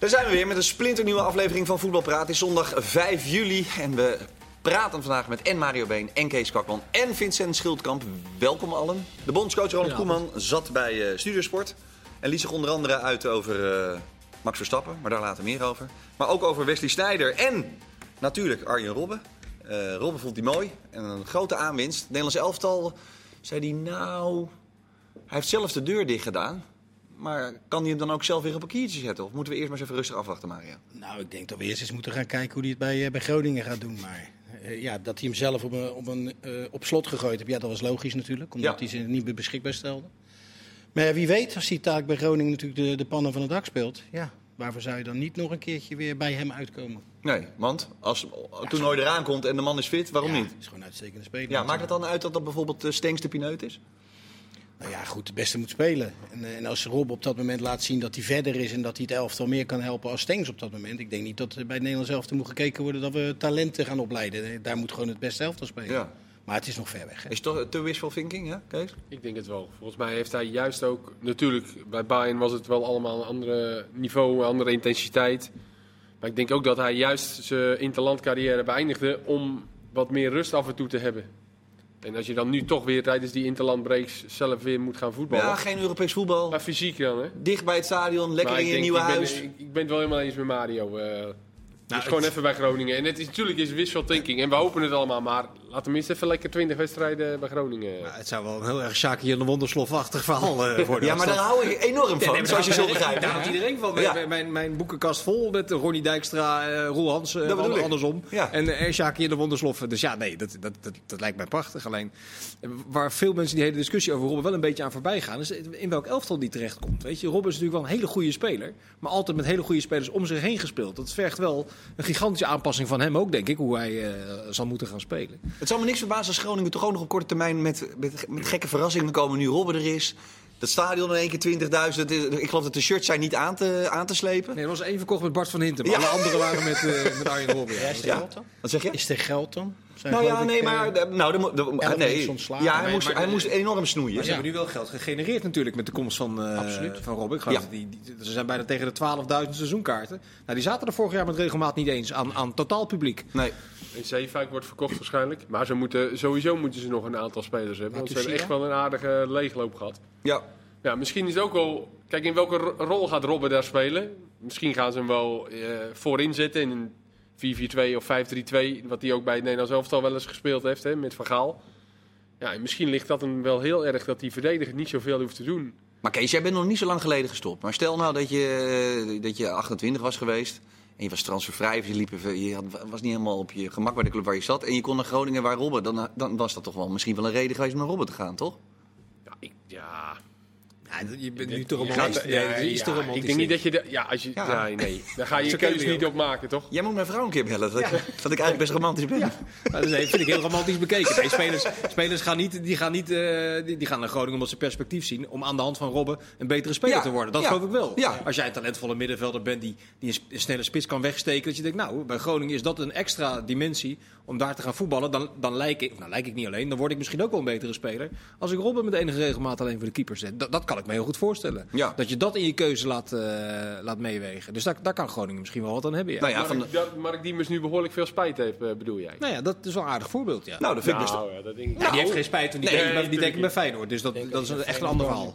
Daar zijn we weer met een splinternieuwe aflevering van Voetbalpraat. Het is zondag 5 juli en we praten vandaag met en Mario Been en Kees Kwakman en Vincent Schildkamp. Welkom allen. De bondscoach Ronald Koeman zat bij uh, Studiosport en liet zich onder andere uit over uh, Max Verstappen, maar daar later meer over. Maar ook over Wesley Sneijder en natuurlijk Arjen Robben. Uh, Robben vond hij mooi en een grote aanwinst. Het Nederlands elftal zei hij nou... Hij heeft zelf de deur dicht gedaan. Maar kan hij hem dan ook zelf weer op een kiertje zetten? Of moeten we eerst maar eens even rustig afwachten, Mario? Nou, ik denk dat we eerst eens moeten gaan kijken hoe hij het bij, uh, bij Groningen gaat doen. Maar uh, ja, dat hij hem zelf op, een, op, een, uh, op slot gegooid heeft, ja, dat was logisch natuurlijk. Omdat ja. hij ze niet meer beschikbaar stelde. Maar wie weet, als hij taak bij Groningen natuurlijk de, de pannen van het dak speelt. Ja, waarvoor zou je dan niet nog een keertje weer bij hem uitkomen? Nee, want als ja, toernooi eraan komt en de man is fit, waarom ja, niet? is gewoon een uitstekende speler. Ja, maakt het dan uit dat dat bijvoorbeeld Stengs de pineut is? Nou ja, goed, de beste moet spelen. En, en, als Rob op dat moment laat zien dat hij verder is en dat hij het elftal meer kan helpen als Stengs op dat moment. Ik denk niet dat bij het Nederlands elftal moet gekeken worden dat we talenten gaan opleiden. Daar moet gewoon het beste elftal spelen. Ja. Maar het is nog ver weg. Hè? Is het toch te wishful thinking, ja, Kees? Ik denk het wel. Volgens mij heeft hij juist ook... Natuurlijk, bij Bayern was het wel allemaal een ander niveau, een andere intensiteit. Maar ik denk ook dat hij juist zijn interlandcarrière beëindigde om wat meer rust af en toe te hebben. En als je dan nu toch weer tijdens die interlandbreaks zelf weer moet gaan voetballen. Ja, geen Europees voetbal. Maar fysiek dan, hè? Dicht bij het stadion, lekker in je nieuwe ik huis. Ben, ik, ik, ben het wel helemaal eens met Mario. Uh, nou, dus gewoon even bij Groningen. En het is, natuurlijk is wishful thinking. En we hopen het allemaal. Maar laat tenminste even lekker 20 wedstrijden bij Groningen. Maar het zou wel een heel erg Shaki en de Wonderslofachtig verhaal uh, worden. ja, maar daar hou ik enorm van. Ja, nee, zoals je zo begrijpt. Daar houdt iedereen van. Ja. Mijn, mijn boekenkast vol met Ronnie Dijkstra, uh, Roel Hans, uh, ander, andersom. Ja. En uh, Shaki en de Wondersloffen. Dus ja, nee, dat, dat, dat, dat, lijkt mij prachtig. Alleen waar veel mensen die hele discussie over Robben wel een beetje aan voorbij gaan, is in welk elftal die terechtkomt. Weet je, Robben is natuurlijk wel een hele goede speler. Maar altijd met hele goede spelers om zich heen gespeeld. Dat vergt wel een gigantische aanpassing van hem ook, denk ik, hoe hij uh, zal moeten gaan spelen. Het zal me niks verbazen als Groningen toch ook nog op korte termijn met, met, met gekke verrassingen komen. Nu Robben er is. Dat stadion in één keer 20.000. Ik geloof dat de shirts zijn niet aan te, aan te slepen. Nee, er was één verkocht met Bart van Hintem. Maar ja. alle anderen waren met, uh, met Arjen Robben. Ja, is er geld dan? Wat zeg je? Is er geld dan? Zijn nou ja, nee, maar... De, nou, de, de, ja, nee. Ja, hij, moest, hij moest enorm snoeien. Maar ze ja. hebben nu wel geld gegenereerd natuurlijk met de komst van, uh, van Robben. Ik geloof ja. die, die, ze zijn bijna tegen de 12.000 seizoenkaarten. Nou, die zaten er vorig jaar met regelmaat niet eens aan, aan totaal publiek. Nee. In Zeefuik wordt verkocht waarschijnlijk. Maar ze moeten, sowieso moeten ze nog een aantal spelers hebben. Want ze hebben echt wel een aardige leegloop gehad. Ja. Ja, misschien is het ook wel... Kijk, in welke rol gaat Robben daar spelen? Misschien gaan ze hem wel uh, voorin zetten in een 4-4-2 of 5-3-2. Wat hij ook bij het Nederlands elftal wel eens gespeeld heeft, hè, met Van Gaal. Ja, en misschien ligt dat hem wel heel erg dat die verdediger niet zoveel hoeft te doen. Maar Kees, jij bent nog niet zo lang geleden gestopt. Maar stel nou dat je, dat je 28 was geweest... En je was transfervrij, je, liep even, je was niet helemaal op je gemak bij de club waar je zat. En je kon naar Groningen waar Robben. Dan, dan was dat toch wel misschien wel een reden geweest om naar Robben te gaan, toch? Ja, ik, ja ja, je bent nu te romantisch. Ja, ja, ja, te romantisch. Ik denk niet dat je... De, ja, als je ja. nee. Daar ga je je keuze niet op maken, toch? Jij moet mijn vrouw een keer bellen, dat, ik, dat ik eigenlijk best romantisch ben. Ja. Dat vind ik heel romantisch bekeken. Nee, spelers, spelers gaan, niet, die, gaan niet, uh, die, die, gaan naar Groningen omdat ze perspectief zien... om aan de hand van Robben een betere speler te worden. Dat geloof ik wel. Als jij een talentvolle middenvelder bent die, die een snelle spits kan wegsteken... dat je denkt, nou, bij Groningen is dat een extra dimensie om daar te gaan voetballen... dan, dan lijk ik, nou lijk ik niet alleen, dan word ik misschien ook wel een betere speler... als ik Robben met enige regelmaat alleen voor de keeper zet. Dat, dat kan ik me heel goed voorstellen. Ja. Dat je dat in je keuze laat, uh, laat meewegen. Dus daar, daar kan Groningen misschien wel wat aan hebben. Ja. Nou ja, van Mark, de... Mark Diemers nu behoorlijk veel spijt heeft, uh, bedoel jij? Nou ja, dat is wel een aardig voorbeeld. Ja. Nou, dat vind ik best... Nou, ja, dat denk ik. Nou, die heeft geen spijt, want die, nee, denkt, die denkt bij Feyenoord. Dus dat, dat is echt een ander verhaal.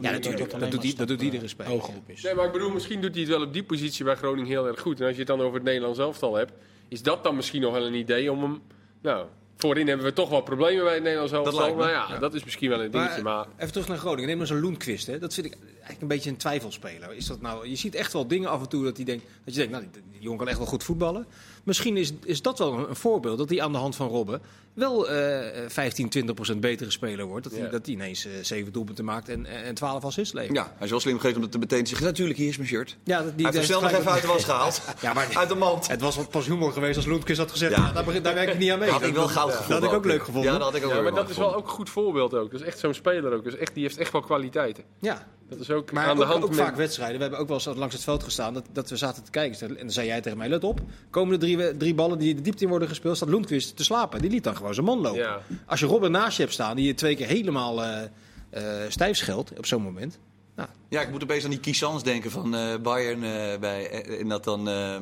Ja, natuurlijk. Dat, dat, doet, die, dat doet iedere speler. Nee, maar ik bedoel, misschien doet hij het wel op die positie bij Groningen heel erg goed. En als je het dan over het Nederlands elftal hebt, is dat dan misschien nog wel een idee om hem... Nou, Voorin hebben we toch wel problemen bij het Nederlands elftal. Maar ja, ja, dat is misschien wel een dingetje. Maar, maar... Even terug naar Groningen. Neem maar zo'n Loenquist. Hè. Dat vind ik eigenlijk een beetje een twijfelspeler. Is dat nou, je ziet echt wel dingen af en toe dat, hij denkt, dat je denkt, nou, die, die jongen kan echt wel goed voetballen. Misschien is, is dat wel een, een voorbeeld. Dat hij aan de hand van Robben wel uh, 15, 20 procent betere speler wordt. Dat, ja. hij, dat hij ineens uh, 7 doelpunten maakt en, en 12 assists levert. Ja, hij is wel slim geweest om dat te meteen te zeggen. Natuurlijk, hier is mijn shirt. Ja, dat, die, hij heeft snel nog even uit de was gehaald. ja, maar uit de mand. Het was pas humor geweest als Loenquist had gezegd. Ja. daar, daar werk ik niet aan mee. Had ik wel goud gevonden. Dat had ik ook leuk gevonden. Ja, dat had ik ook ja, maar dat is wel ook een goed voorbeeld ook. Dat is echt zo'n speler ook. Dus echt, die heeft echt wel kwaliteiten. Ja. Dat is ook maar aan de ook, hand ook vaak wedstrijden. We hebben ook wel eens langs het veld gestaan dat, dat we zaten te kijken. En dan zei jij tegen mij, let op. Komende drie, drie ballen die de diepte in worden gespeeld, staat Lundqvist te slapen. Die liet dan gewoon zijn man lopen. Ja. Als je Robben naast je hebt staan, die je twee keer helemaal uh, uh, stijf scheldt op zo'n moment. Ja, ik moet opeens aan die Kisans denken van uh, Bayern. Uh, bij, en dat dan uh,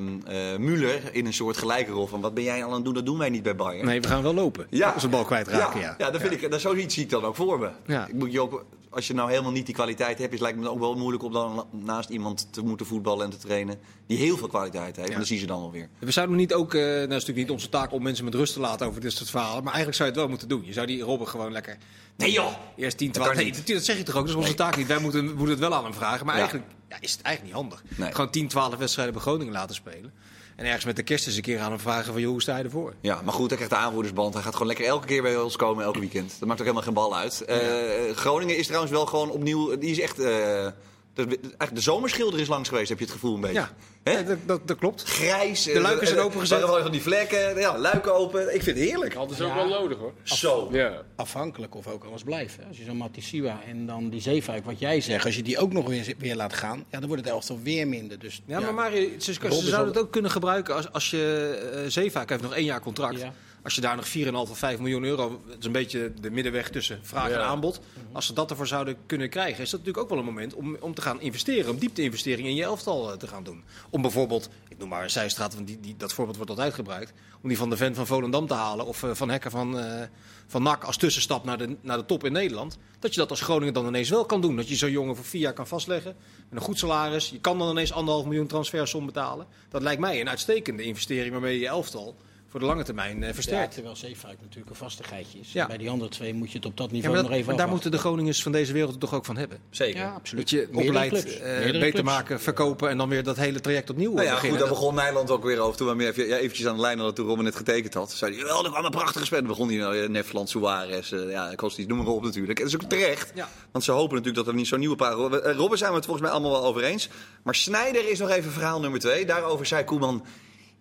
Müller in een soort gelijke rol van... wat ben jij al aan het doen, dat doen wij niet bij Bayern. Nee, we gaan wel lopen ja. als we bal kwijtraken. Ja, ja. ja dat vind ik, dat zoiets zie ik dan ook voor me. Ja. Ik moet je ook, als je nou helemaal niet die kwaliteit hebt... is lijkt me ook wel moeilijk om dan naast iemand te moeten voetballen en te trainen... die heel veel kwaliteit heeft. En dat zien ze dan wel weer. We zouden niet ook... Uh, nou, is natuurlijk niet onze taak om mensen met rust te laten over dit soort verhalen... maar eigenlijk zou je het wel moeten doen. Je zou die Robben gewoon lekker Nee joh! Eerst 10, 12. Nee, dat zeg je toch ook? Dat is onze taak niet. Wij moeten, moeten het wel aan hem vragen. Maar eigenlijk ja, is het eigenlijk niet handig. Gewoon 10, 12 wedstrijden bij Groningen laten spelen. En ergens met de kerst eens een keer aan hem vragen van... Joh, hoe sta je ervoor? Ja, maar goed, hij krijgt de aanvoerdersband. Hij gaat gewoon lekker elke keer bij ons komen, elke weekend. Dat maakt ook helemaal geen bal uit. Uh, Groningen is trouwens wel gewoon opnieuw... Die is echt... Uh, de, de zomerschilder is langs geweest, heb je het gevoel een beetje. Ja, dat, dat, dat, klopt. Grijs. De luiken zijn opengezet. Er van die vlekken, ja, luiken open. Ik vind het heerlijk. Dat is ook wel nodig hoor. Zo. Ja. Afhankelijk of ook alles blijft. Als je zo'n Matisiwa en dan die Zeefuik, wat jij zegt, als je die ook nog weer, weer laat gaan, ja, dan wordt het elftal weer minder. Dus, ja, maar Mario, ze, ze zouden het ook kunnen gebruiken als, als je uh, Zeefuik heeft nog één jaar contract. Als je daar nog 4,5 of 5 miljoen euro, dat is een beetje de middenweg tussen vraag en aanbod. Als ze dat ervoor zouden kunnen krijgen, is dat natuurlijk ook wel een moment om, om te gaan investeren. Om diepte-investeringen in je elftal eh, te gaan doen. Om bijvoorbeeld, ik noem maar een zijstraat, want die, die, dat voorbeeld wordt altijd gebruikt. Om die van de vent van Volendam te halen of uh, van Hekken van, uh, van NAC als tussenstap naar de, naar de top in Nederland. Dat je dat als Groningen dan ineens wel kan doen. Dat je zo'n jongen voor vier jaar kan vastleggen. Met een goed salaris. Je kan dan ineens anderhalf miljoen transfersom betalen. Dat lijkt mij een uitstekende investering waarmee je je elftal voor de lange termijn uh, versterkt. Ja, terwijl Zeefuik natuurlijk een vastigheidje is. Ja. Bij die andere twee moet je het op dat niveau nog even Maar daar moeten de Groningers van deze wereld het toch ook van hebben. Zeker. Ja, absoluut. Dat je opleidt, uh, beter maken, verkopen en dan weer dat hele traject opnieuw nou ja, beginnen. Goed, daar begon Nijland ook weer over. Toen we even, ja, eventjes aan de lijn hadden toen Robben net getekend had. Zei hij, wel, dat kwam een prachtige spel. Dan begon hij nou, Nefland, Suarez, uh, ja, Kostis, noem maar op natuurlijk. En dat is ook terecht. Ja. Want ze hopen natuurlijk dat er niet zo'n nieuwe paar... Robben zijn we het volgens mij allemaal wel over eens. Maar Snijder is nog even verhaal nummer twee. Daarover zei Koeman...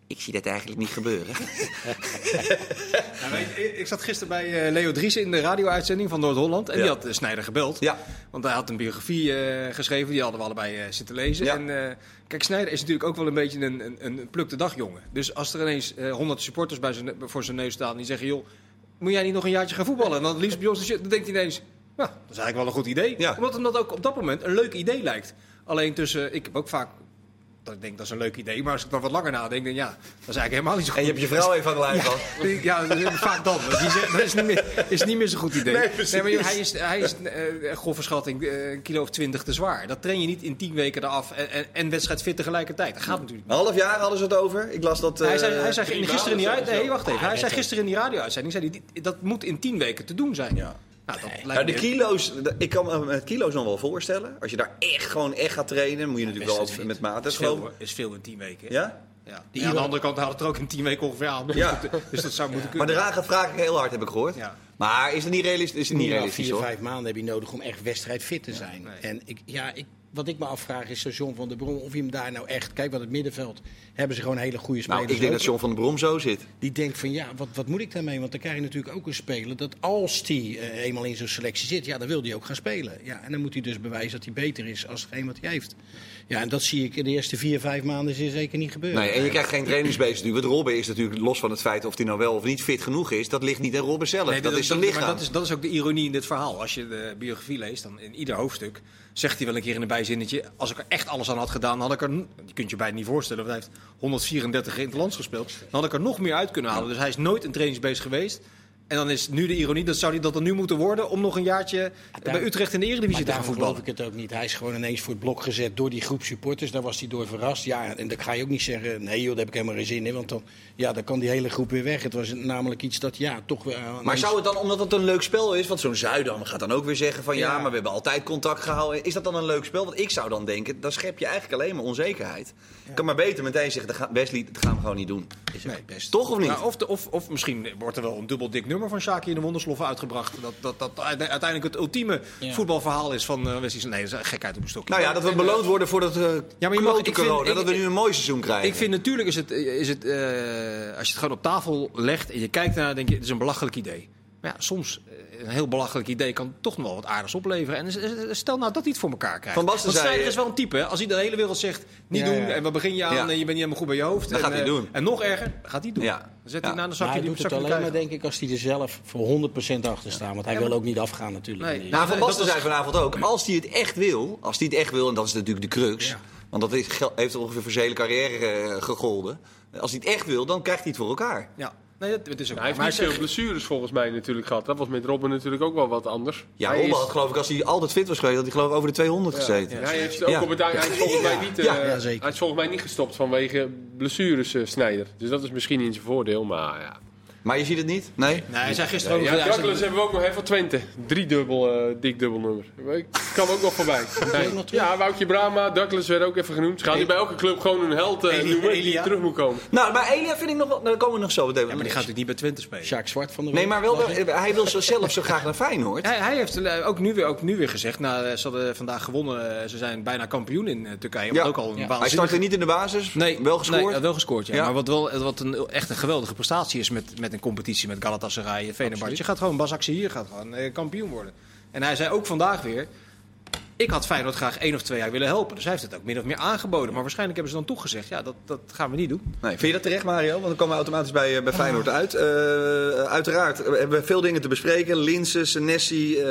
Ik zie dat eigenlijk niet gebeuren. ja, ik, ik, zat gisteren bij uh, Leo Dries in de radio-uitzending van Noord-Holland. En die had uh, Snijder gebeld. Ja. Want hij had een biografie uh, geschreven. Die hadden we allebei zitten lezen. Ja. En kijk, Snijder is natuurlijk ook wel een beetje een, een, een plukte dagjongen. Dus als er ineens honderd supporters bij zijn, voor zijn neus staan... die zeggen, joh, moet jij niet nog een jaartje gaan voetballen? En dan liefst bij ons... Dan denkt hij ineens, nou, dat is eigenlijk wel een goed idee. Ja. Omdat hem dat ook op dat moment een leuk idee lijkt. Alleen tussen, ik heb ook vaak dat ik denk dat is een leuk idee. Maar als ik dan wat langer nadenk, dan ja, dat is eigenlijk helemaal niet zo goed. En je hebt je vrouw even aan de lijn gehad. Ja, ja vaak dan. dat is niet, meer, is niet meer zo'n goed idee. Nee, nee maar hij is, hij is uh, grove schatting, uh, een kilo of twintig te zwaar. Dat train je niet in tien weken eraf en, en, en wedstrijd fit tegelijkertijd. Dat gaat natuurlijk niet. Een half jaar hadden ze het over. Ik las dat... Uh, hij zei, hij zei gisteren in die, nee, wacht even. Hij zei gisteren in die radio-uitzending, dat moet in tien weken te doen zijn. Ja. Nou, nou, de kilo's, ik kan me met kilo's nog wel voorstellen. Als je daar echt gewoon echt gaat trainen, moet je natuurlijk wel met maat. Is veel, is veel in tien weken. Ja? Ja. Die aan de andere kant haalt het er ook in tien weken ongeveer aan. Dus, ja. dus dat zou moeten kunnen. Maar de raad gaat vragen heel hard, heb ik gehoord. Ja. Maar is het niet realistisch? Is het niet realistisch vier, vijf maanden heb je nodig om echt wedstrijdfit te zijn. En ik, ja, ik wat ik me afvraag is, John van der Brom, of hij hem daar nou echt... Kijk, wat het middenveld hebben ze gewoon hele goede spelers. Nou, ik denk dat John van der Brom zo zit. Die denkt van, ja, wat, wat moet ik daarmee? Want dan krijg je natuurlijk ook een speler dat als hij uh, eenmaal in zo'n selectie zit... ja, dan wil hij ook gaan spelen. Ja, en dan moet hij dus bewijzen dat hij beter is als hetgeen wat hij heeft. Ja, en dat zie ik in de eerste vier, vijf maanden zeker niet gebeuren. Nee, en je krijgt geen trainingsbeest nu. Want Robben is natuurlijk, los van het feit of hij nou wel of niet fit genoeg is... dat ligt niet aan Robben zelf, nee, dat, dat, is lichaam. Maar dat is, dat is ook de ironie in dit verhaal. Als je de biografie leest, dan in ieder hoofdstuk zegt hij wel een keer in een bijzinnetje... als ik er echt alles aan had gedaan, had ik er... Je kunt je bijna niet voorstellen, want hij heeft 134 interlands gespeeld. Dan had ik er nog meer uit kunnen halen. Dus hij is nooit een trainingsbeest geweest. En dan is nu de ironie, dat zou hij dat dan nu moeten worden... om nog een jaartje bij Utrecht in de Eredivisie te gaan voetballen. geloof ik het ook niet. Hij is gewoon ineens voor het blok gezet door die groep supporters. Daar was hij door verrast. Ja, en dan ga je ook niet zeggen... nee joh, daar heb ik helemaal geen zin in. Want dan, ja, dan kan die hele groep weer weg. Het was namelijk iets dat, ja, toch... Uh, maar zou het dan, omdat het een leuk spel is... want zo'n Zuidam gaat dan ook weer zeggen van... Ja. maar we hebben altijd contact gehouden. Is dat dan een leuk spel? Want ik zou dan denken, dan schep je eigenlijk alleen maar onzekerheid. Ik kan maar beter meteen zeggen, Wesley, dat gaan we gewoon niet doen. Is nee, best. Toch of niet? Nou, of, of, of misschien wordt er wel een dubbel dik nummer van Shaki in de Wondersloffen uitgebracht. Dat, dat, dat uiteindelijk het ultieme voetbalverhaal is van uh, Wesley. Nee, dat is een gekheid op een stokje. Nou ja, dat we beloond worden voor dat uh, ja, maar je mag, ik corona, vind, dat we nu een mooi seizoen krijgen. Ik vind natuurlijk is het, is het uh, als je het gewoon op tafel legt en je kijkt naar, denk je, het is een belachelijk idee. Maar ja, soms een heel belachelijk idee kan toch nog wel wat aardigs opleveren. En stel nou dat hij het voor elkaar krijgt. Van Basten Snijder is wel een type. Als hij de hele wereld zegt, niet doen. En we begin je aan en je bent niet helemaal goed bij je hoofd. Dan en, gaat hij doen. En nog erger, gaat hij doen. Ja. zet hij naar de zakje hij die doet het alleen maar, denk ik, als hij er zelf voor 100% achter staat. Want hij wil ook niet afgaan natuurlijk. Nee. Nou, Van Basten zei vanavond ook, als hij het echt wil, als hij het echt wil, en dat is natuurlijk de crux... Want dat heeft ongeveer voor zijn hele carrière eh, gegolden. Als hij het echt wil, dan krijgt hij het voor elkaar. Ja. Nee, het is ook hij heeft niet veel blessures volgens mij natuurlijk gehad. Dat was met Robben natuurlijk ook wel wat anders. Ja, hij Robben had geloof ik, als hij altijd fit was geweest, had hij geloof ik over de 200 gezeten. Ja. hij heeft ook op het hij is volgens mij niet, uh, hij is volgens mij niet gestopt vanwege blessures, uh, Snijder. Dus dat is misschien in zijn voordeel, maar ja. Maar je ziet het niet? Nee? Nee, hij zei gisteren ook... Ja, Douglas hebben we ook nog even Twente. Drie dubbel, uh, dik dubbel nummer. Ik kan ook nog voorbij. Ja, Woutje Brama, Douglas werd ook even genoemd. Ze gaan nu bij elke club gewoon een held uh, noemen die terug moet komen. Nou, maar Elia vind ik nog wel... Daar komen we nog zo meteen. Ja, maar die gaat natuurlijk niet bij Twente spelen. Sjaak Zwart van de Nee, maar wel, hij wil zo zelf zo graag naar Feyenoord. Hij, hij heeft eh, ook nu, weer, ook nu weer gezegd... Nou, ze hadden vandaag gewonnen. Ze zijn bijna kampioen in Turkije. Ja. Ook al een Hij startte niet in de basis. Nee, wel gescoord. Nee, wel gescoord, ja. Maar wat, wel, wat een, echt een geweldige prestatie is met, met een competitie met Galatasaray Galatasaray, Fenerbahce. Je gaat gewoon, Bas hier gaat gewoon eh, kampioen worden. En hij zei ook vandaag weer, ik had Feyenoord graag één of twee jaar willen helpen. Dus hij heeft het ook min of meer aangeboden. Maar waarschijnlijk hebben ze dan toegezegd. Ja, dat, dat gaan we niet doen. Nee, vind je dat terecht, Mario? Want dan komen we automatisch bij, eh, bij Feyenoord uit. Uh, uiteraard hebben we veel dingen te bespreken. Linses, Nessie, uh,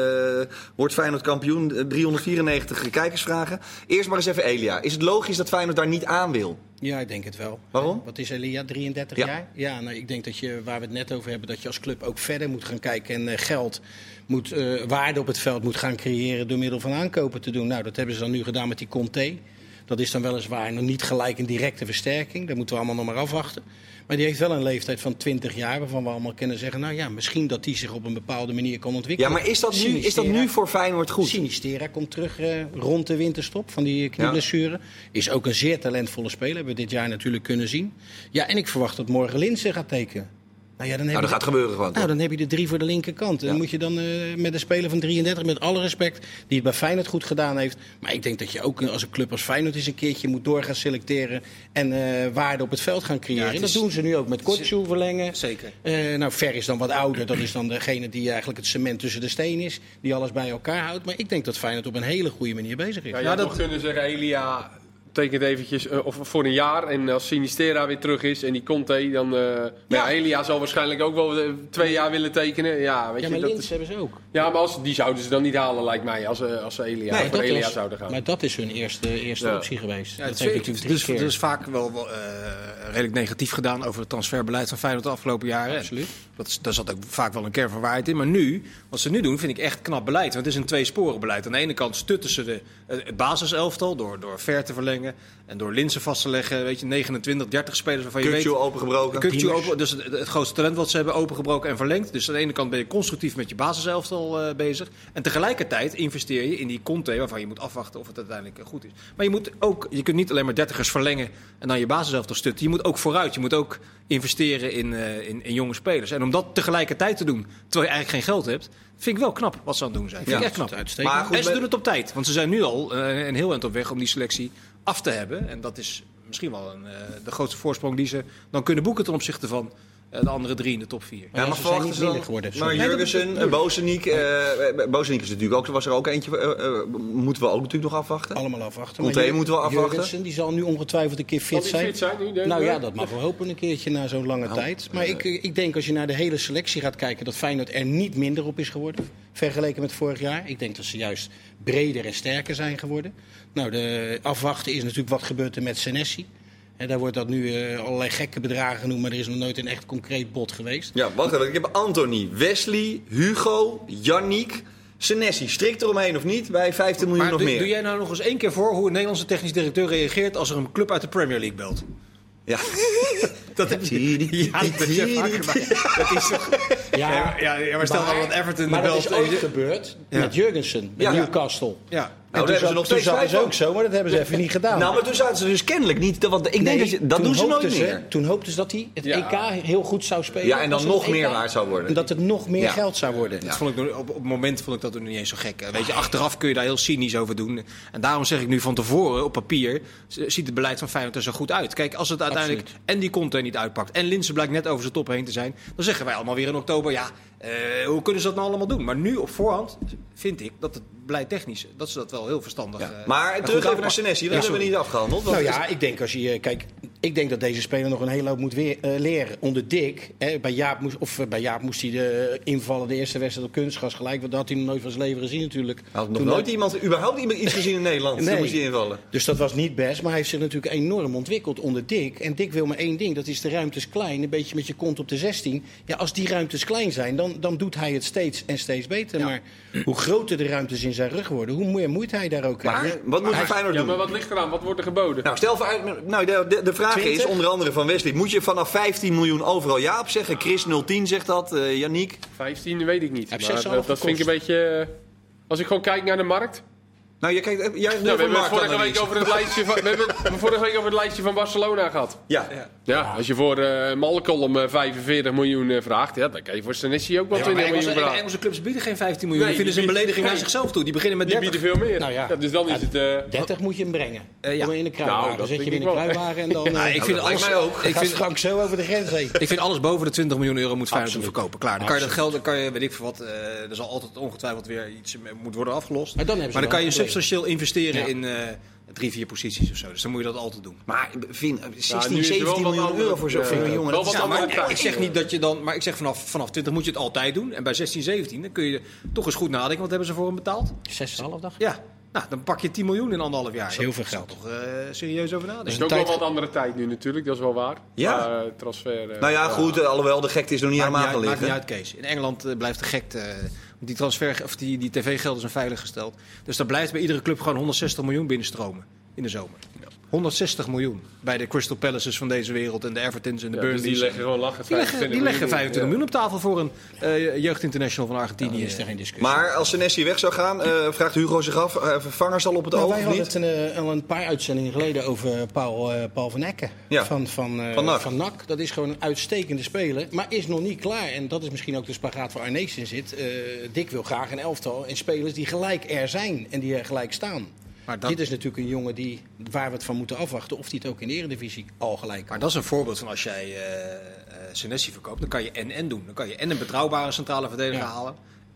wordt Feyenoord kampioen. 394 kijkersvragen. Eerst maar eens even Elia. Is het logisch dat Feyenoord daar niet aan wil? Ja, ik denk het wel. Waarom? Wat is Elia, 33 jaar? Ja, nou, ik denk dat je, waar we het net over hebben, dat je als club ook verder moet gaan kijken en geld moet, uh, waarde op het veld moet gaan creëren door middel van aankopen te doen. Nou, dat hebben ze dan nu gedaan met die Conte. Dat is dan weliswaar nog niet gelijk een directe versterking. Daar moeten we allemaal nog maar afwachten. Maar die heeft wel een leeftijd van 20 jaar waarvan we allemaal kunnen zeggen... nou ja, misschien dat die zich op een bepaalde manier kan ontwikkelen. Ja, maar is dat, nu, is dat nu voor Feyenoord goed? Sinistera komt terug uh, rond de winterstop van die knieblessure. Is ook een zeer talentvolle speler, hebben we dit jaar natuurlijk kunnen zien. Ja, en ik verwacht dat morgen Linse gaat tekenen. Nou, ja, dan heb nou, dat gaat gebeuren gewoon. Nou, dan heb je de drie voor de linkerkant. Dan moet je dan uh, met een speler van 33, met alle respect, die het bij Feyenoord goed gedaan heeft. Maar ik denk dat je ook als een club als Feyenoord eens een keertje moet door gaan selecteren en uh, waarde op het veld gaan creëren. Ja, dat doen ze nu ook met Kortjoe verlengen. Zeker. Uh, nou, Ver is dan wat ouder. Dat is dan degene die eigenlijk het cement tussen de steen is. Die alles bij elkaar houdt. Maar ik denk dat Feyenoord op een hele goede manier bezig is. Ja, ja dat kunnen zeggen, Elia tekent eventjes uh, of voor een jaar. En als Sinistera weer terug is en die Conte, dan... Uh, ja. ja. Elia zal waarschijnlijk ook wel uh, twee jaar willen tekenen. Ja, weet ja, je, maar dat is... hebben ze ook. Ja, maar als, die zouden ze dan niet halen, lijkt mij, als, als ze Elia, nee, voor Elia was, zouden gaan. Maar dat is hun eerste, eerste ja. optie geweest. Ja, dat heeft natuurlijk dus, keer. is vaak wel, wel redelijk negatief gedaan over het transferbeleid van Feyenoord de afgelopen jaren. Absoluut. Dat is, daar zat ook vaak wel een kern van waarheid in. Maar nu, wat ze nu doen, vind ik echt knap beleid. Want het is een tweesporenbeleid. Aan de ene kant stutten ze de, het basiselftal door, door ver te verlengen en door Linsen vast te leggen. Weet je, 29, 30 spelers waarvan je Kukju weet... opengebroken. Kukju open, dus het, het, grootste talent wat ze hebben opengebroken en verlengd. Dus aan de ene kant ben je constructief met je basiselftal uh, bezig. En tegelijkertijd investeer je in die Conte, waarvan je moet afwachten of het uiteindelijk goed is. Maar je moet ook, je kunt niet alleen maar dertigers verlengen en dan je basiselftal stutten. Je moet ook vooruit. Je moet ook investeren in, uh, in, in jonge spelers. En om dat tegelijkertijd te doen, terwijl je eigenlijk geen geld hebt, vind ik wel knap wat ze aan het doen zijn. Vind ja, ik echt knap. Uitstekend. Maar goed, en ze doen het op tijd, want ze zijn nu al uh, een heel eind op weg om die selectie af te hebben. En dat is misschien wel een, uh, de grootste voorsprong die ze dan kunnen boeken ten opzichte van de andere drie in de top vier. Ja, maar verwachten ze dan, geworden. Maar Jurgensen, Bozeniek, uh, Bozeniek is natuurlijk ook, was er ook eentje, uh, moeten we ook natuurlijk nog afwachten. Allemaal afwachten. Conte moeten we afwachten. Jurgensen, die zal nu ongetwijfeld een keer fit zijn. Fit zijn nu, nou ja, dat mag we hopen een keertje na zo'n lange nou, tijd. Maar ik, ik denk als je naar de hele selectie gaat kijken, dat Feyenoord er niet minder op is geworden. Vergeleken met vorig jaar. Ik denk dat ze juist breder en sterker zijn geworden. Nou, de afwachten is natuurlijk wat gebeurt er met Senesi. En daar wordt dat nu uh, allerlei gekke bedragen genoemd, maar er is nog nooit een echt concreet bod geweest. Ja, wacht even. Ik heb Anthony, Wesley, Hugo, Yannick, Senesi. Strikt eromheen of niet? Bij 15 miljoen maar nog doe, meer. Doe jij nou nog eens één keer voor hoe een Nederlandse technisch directeur reageert als er een club uit de Premier League belt? Ja. dat heb je. Ja, dat is Dat is toch. Ja, ja, ja maar stel maar, dat Everton maar belt. dat is ook gebeurd ja. met Jurgensen, met ja. Newcastle. Ja. Nou, dat hebben ze nog zaten ze ook zo, maar dat hebben ze even niet gedaan. Nou, maar toen zaten ze dus kennelijk niet. Want ik denk dat, je, dat doen ze nooit ze, meer. Toen hoopten ze dat hij het ja. EK heel goed zou spelen. Ja, en dan nog meer waard zou worden. En dat het nog meer geld zou worden. Dat vond ik, op, op het moment vond ik dat niet eens zo gek. Weet je, achteraf kun je daar heel cynisch over doen. En daarom zeg ik nu van tevoren, op papier, ziet het beleid van Feyenoord er zo goed uit. Kijk, als het uiteindelijk Absoluut. en die content niet uitpakt en Linsen blijkt net over zijn top heen te zijn, dan zeggen wij allemaal weer in oktober, ja, uh, hoe kunnen ze dat nou allemaal doen? Maar nu op voorhand vind ik dat het beleid technisch, dat ze dat wel heel verstandig... Ja. Uh, maar terug even naar Senesi, dat hebben we niet afgehandeld. Nou ja, ik denk als je... Kijk, Ik denk dat deze speler nog een hele hoop moet weer, uh, leren. Onder Dick, hè, bij, Jaap moest, of, uh, bij Jaap moest hij de, invallen de eerste wedstrijd op kunstgas gelijk. Want dat had hij nog nooit van zijn leven gezien natuurlijk. Hij had nog Toen nooit iemand, überhaupt iemand iets gezien in Nederland. nee. Toen moest hij invallen. Dus dat was niet best. Maar hij heeft zich natuurlijk enorm ontwikkeld onder Dick. En Dick wil maar één ding, dat is de ruimtes klein. Een beetje met je kont op de 16. Ja, als die ruimtes klein zijn, dan, dan doet hij het steeds en steeds beter. Maar hoe groter de ruimtes in zijn rug worden, hoe meer moeite hij daar ook maar, Wat moet hij Feyenoord doen? Ja, maar wat ligt eraan? Wat wordt er geboden? Nou, stel voor, nou, de, de, de vraag 20? is onder andere van Wesley. Moet je vanaf 15 miljoen overal ja op zeggen? Chris 010 zegt dat, uh, Yannick? 15 weet ik niet. Maar dat, dat vind ik een beetje... Eh, als ik gewoon kijk naar de markt... Nou, je kijkt, jij ja, we hebben het vorige week over het lijstje van, we hebben vorige week over het lijstje van Barcelona gehad. Ja. Ja, ja als je voor uh, Malcolm uh, 45 miljoen uh, vraagt, ja, dan kan je voor Senesi ook wel ja, 20 miljoen vragen. Engelse clubs bieden geen 15 miljoen. Nee, die vinden ze een belediging naar zichzelf toe. Die beginnen met 30. Die bieden veel meer. Nou ja. dus dan is het... 30 moet je hem brengen. ja. in de kruiwagen. Nou, dan zet je hem in de kruiwagen en dan... ik vind alles ook. Ik vind Frank zo over de grens heen. Ik vind alles boven de 20 miljoen euro moet Feyenoord verkopen. Klaar. Dan kan je dat geld, dan kan je, weet ik veel wat, er zal altijd ongetwijfeld weer iets moet worden afgelost. Maar dan kan je substantieel investeren in uh, drie, vier posities of zo. Dus dan moet je dat altijd doen. Maar vind, 16, ja, 17 miljoen euro voor zo'n jongen. Ja, maar, ik zeg niet dat je dan, maar ik zeg vanaf, vanaf 20 moet je het altijd doen. En bij 16, 17 dan kun je toch eens goed nadenken. Wat hebben ze voor hem betaald? 6,5 dag. Ja. Nou, dan pak je 10 miljoen in anderhalf jaar. Dat is heel veel geld. toch uh, serieus over nadenken. Het is ook wel wat andere tijd nu natuurlijk, dat is wel waar. Ja. Uh, transfer. Uh, nou ja, goed, alhoewel de gekte is nog niet helemaal gelegen. Maakt niet uit, Kees. In Engeland blijft de gekte die transfer of die, die tv-gelden zijn veilig gesteld. Dus daar blijft bij iedere club gewoon 160 miljoen binnenstromen in de zomer. 160 miljoen bij de Crystal Palaces van deze wereld en de Evertons en de ja, dus die leggen gewoon lachen. Die leggen, die leggen 25 miljoen op tafel voor een uh, jeugdinternational van Argentinië. is er geen discussie. Maar als Senesi weg zou gaan, uh, vraagt Hugo zich af, uh, vervangers al op het nou, oog Wij hadden het een, al een paar uitzendingen geleden over Paul, Paul van Ecken ja. van, van, van, NAC. van NAC. Dat is gewoon een uitstekende speler, maar is nog niet klaar. En dat is misschien ook de spagaat waar Arnees in zit. Dick wil graag een elftal en spelers die gelijk er zijn en die er gelijk staan. Maar dat... Dit is natuurlijk een jongen die, waar we het van moeten afwachten of hij het ook in de eredivisie al gelijk Maar dat is een voorbeeld van als jij uh, Senesi verkoopt, dan kan je en-en doen. Dan kan je en een betrouwbare centrale verdediger ja. halen.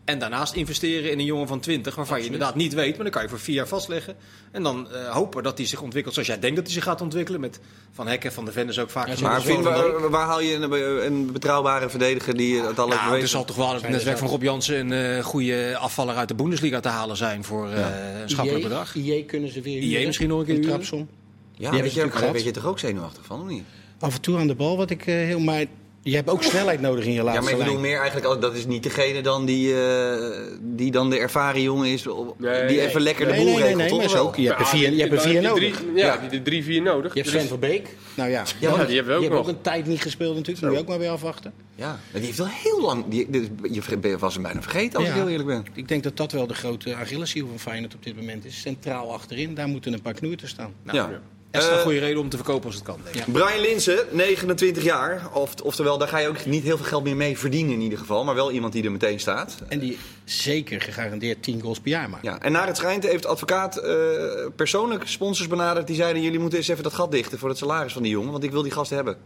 En daarnaast investeren in een jongen van 20, waarvan Absoluut. je inderdaad niet weet, maar dan kan je voor vier jaar vastleggen. En dan uh, hopen dat hij zich ontwikkelt zoals jij denkt dat hij zich gaat ontwikkelen. Met Van Hekken, Van de Vendes ook vaak. Ja, maar vind, waar, waar, haal je een, een, betrouwbare verdediger die het al ja, Er zal toch wel het netwerk van Rob Jansen een uh, goede afvaller uit de Bundesliga te halen zijn voor uh, ja. een schappelijk bedrag. IE kunnen ze weer IE misschien nog een keer trapsom. Ja, weet je, daar weet je toch ook zenuwachtig van, of niet? Af en toe aan de bal, wat ik heel... Maar je hebt ook snelheid nodig in je laatste Ja, maar ik bedoel meer eigenlijk, dat is niet degene dan die, uh, die dan de ervaren jongen is, nee, die even lekker de boel nee, regelt, nee, nee, ook, je hebt er vier, je hebt er vier nodig. Drie, ja, ja, de drie, vier nodig. Je hebt Sven van Beek. Nou ja, ja, ja die hebben we ook nog. ook een tijd niet gespeeld natuurlijk, moet je ook maar weer afwachten. Ja, die heeft wel heel lang, die, je was hem bijna vergeten als ik heel eerlijk ben. Ik denk dat dat wel de grote Achilleshiel van Feyenoord op dit moment is. Centraal achterin, daar moeten een paar knoerten staan. Nou, ja. Dat is een goede reden om te verkopen als het kan. Ja. Brian Linsen, 29 jaar. Of, oftewel, daar ga je ook niet heel veel geld meer mee verdienen in ieder geval. Maar wel iemand die er meteen staat. En die zeker gegarandeerd 10 goals per jaar maakt. Ja, en naar het schijnt heeft de advocaat uh, persoonlijk sponsors benaderd. Die zeiden, jullie moeten eens even dat gat dichten voor het salaris van die jongen. Want ik wil die gast hebben.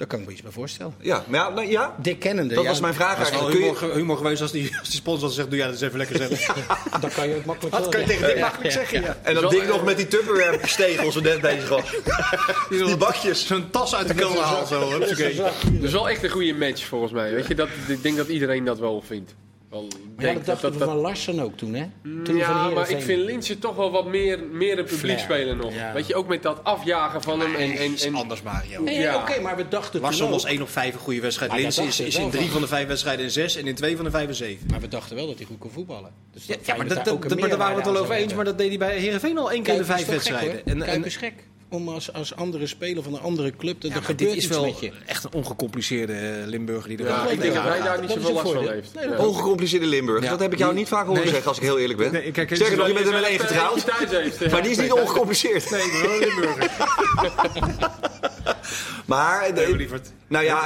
Daar kan ik me iets bij voorstellen. Ja, maar ja, nou, ja. Dick kennende. Dat was mijn vraag eigenlijk. Kun je... humor, geweest als die, als die sponsor zegt, doe jij dat eens even lekker zeggen. Dan kan je ook makkelijk Dat kan je tegen Dick makkelijk zeggen, ja. En dan Dick nog met die Tupperware stegels zo net bezig was. die bakjes. Zo'n tas uit de kelder haalt zo. Dus wel echt een goede match volgens mij. Weet je, dat, ik denk dat iedereen dat wel vindt. Wel, maar ja, dat dachten dat, we van Larsen ook toen, hè? Toen ja, maar ik vind Linse toch wel wat meer, meer een publiek spelen nog. Ja. Weet je, ook met dat afjagen van hem. En, en, en... anders, Mario. Nee, ja. Oké, okay, maar we dachten Larsen was 1 op 5 een goede wedstrijd. Linse is, is in 3 van de 5 wedstrijden in 6 en in 2 van de 5 en 7. Maar we dachten wel dat hij goed kon voetballen. Dus ja, ja, maar dat, dat, dat, daar waren we het wel over eens. Maar dat deed hij bij Heerenveen al één keer in de 5 wedstrijden. En is gek om als, als andere speler van een andere club. Dat ja, gebeurt is wel echt een ongecompliceerde eh, Limburger die er ja, Ik denk dat hij daar niet zoveel last van heeft. Nee, Ongecompliceerde Limburg. Dat heb ik jou niet vaak horen zeggen als ik heel eerlijk ben. Nee, kijk, Zeg nog, je bent er met één getrouwd. Maar die is niet ongecompliceerd. Nee, ik ben wel Limburger. Maar, de, nou ja,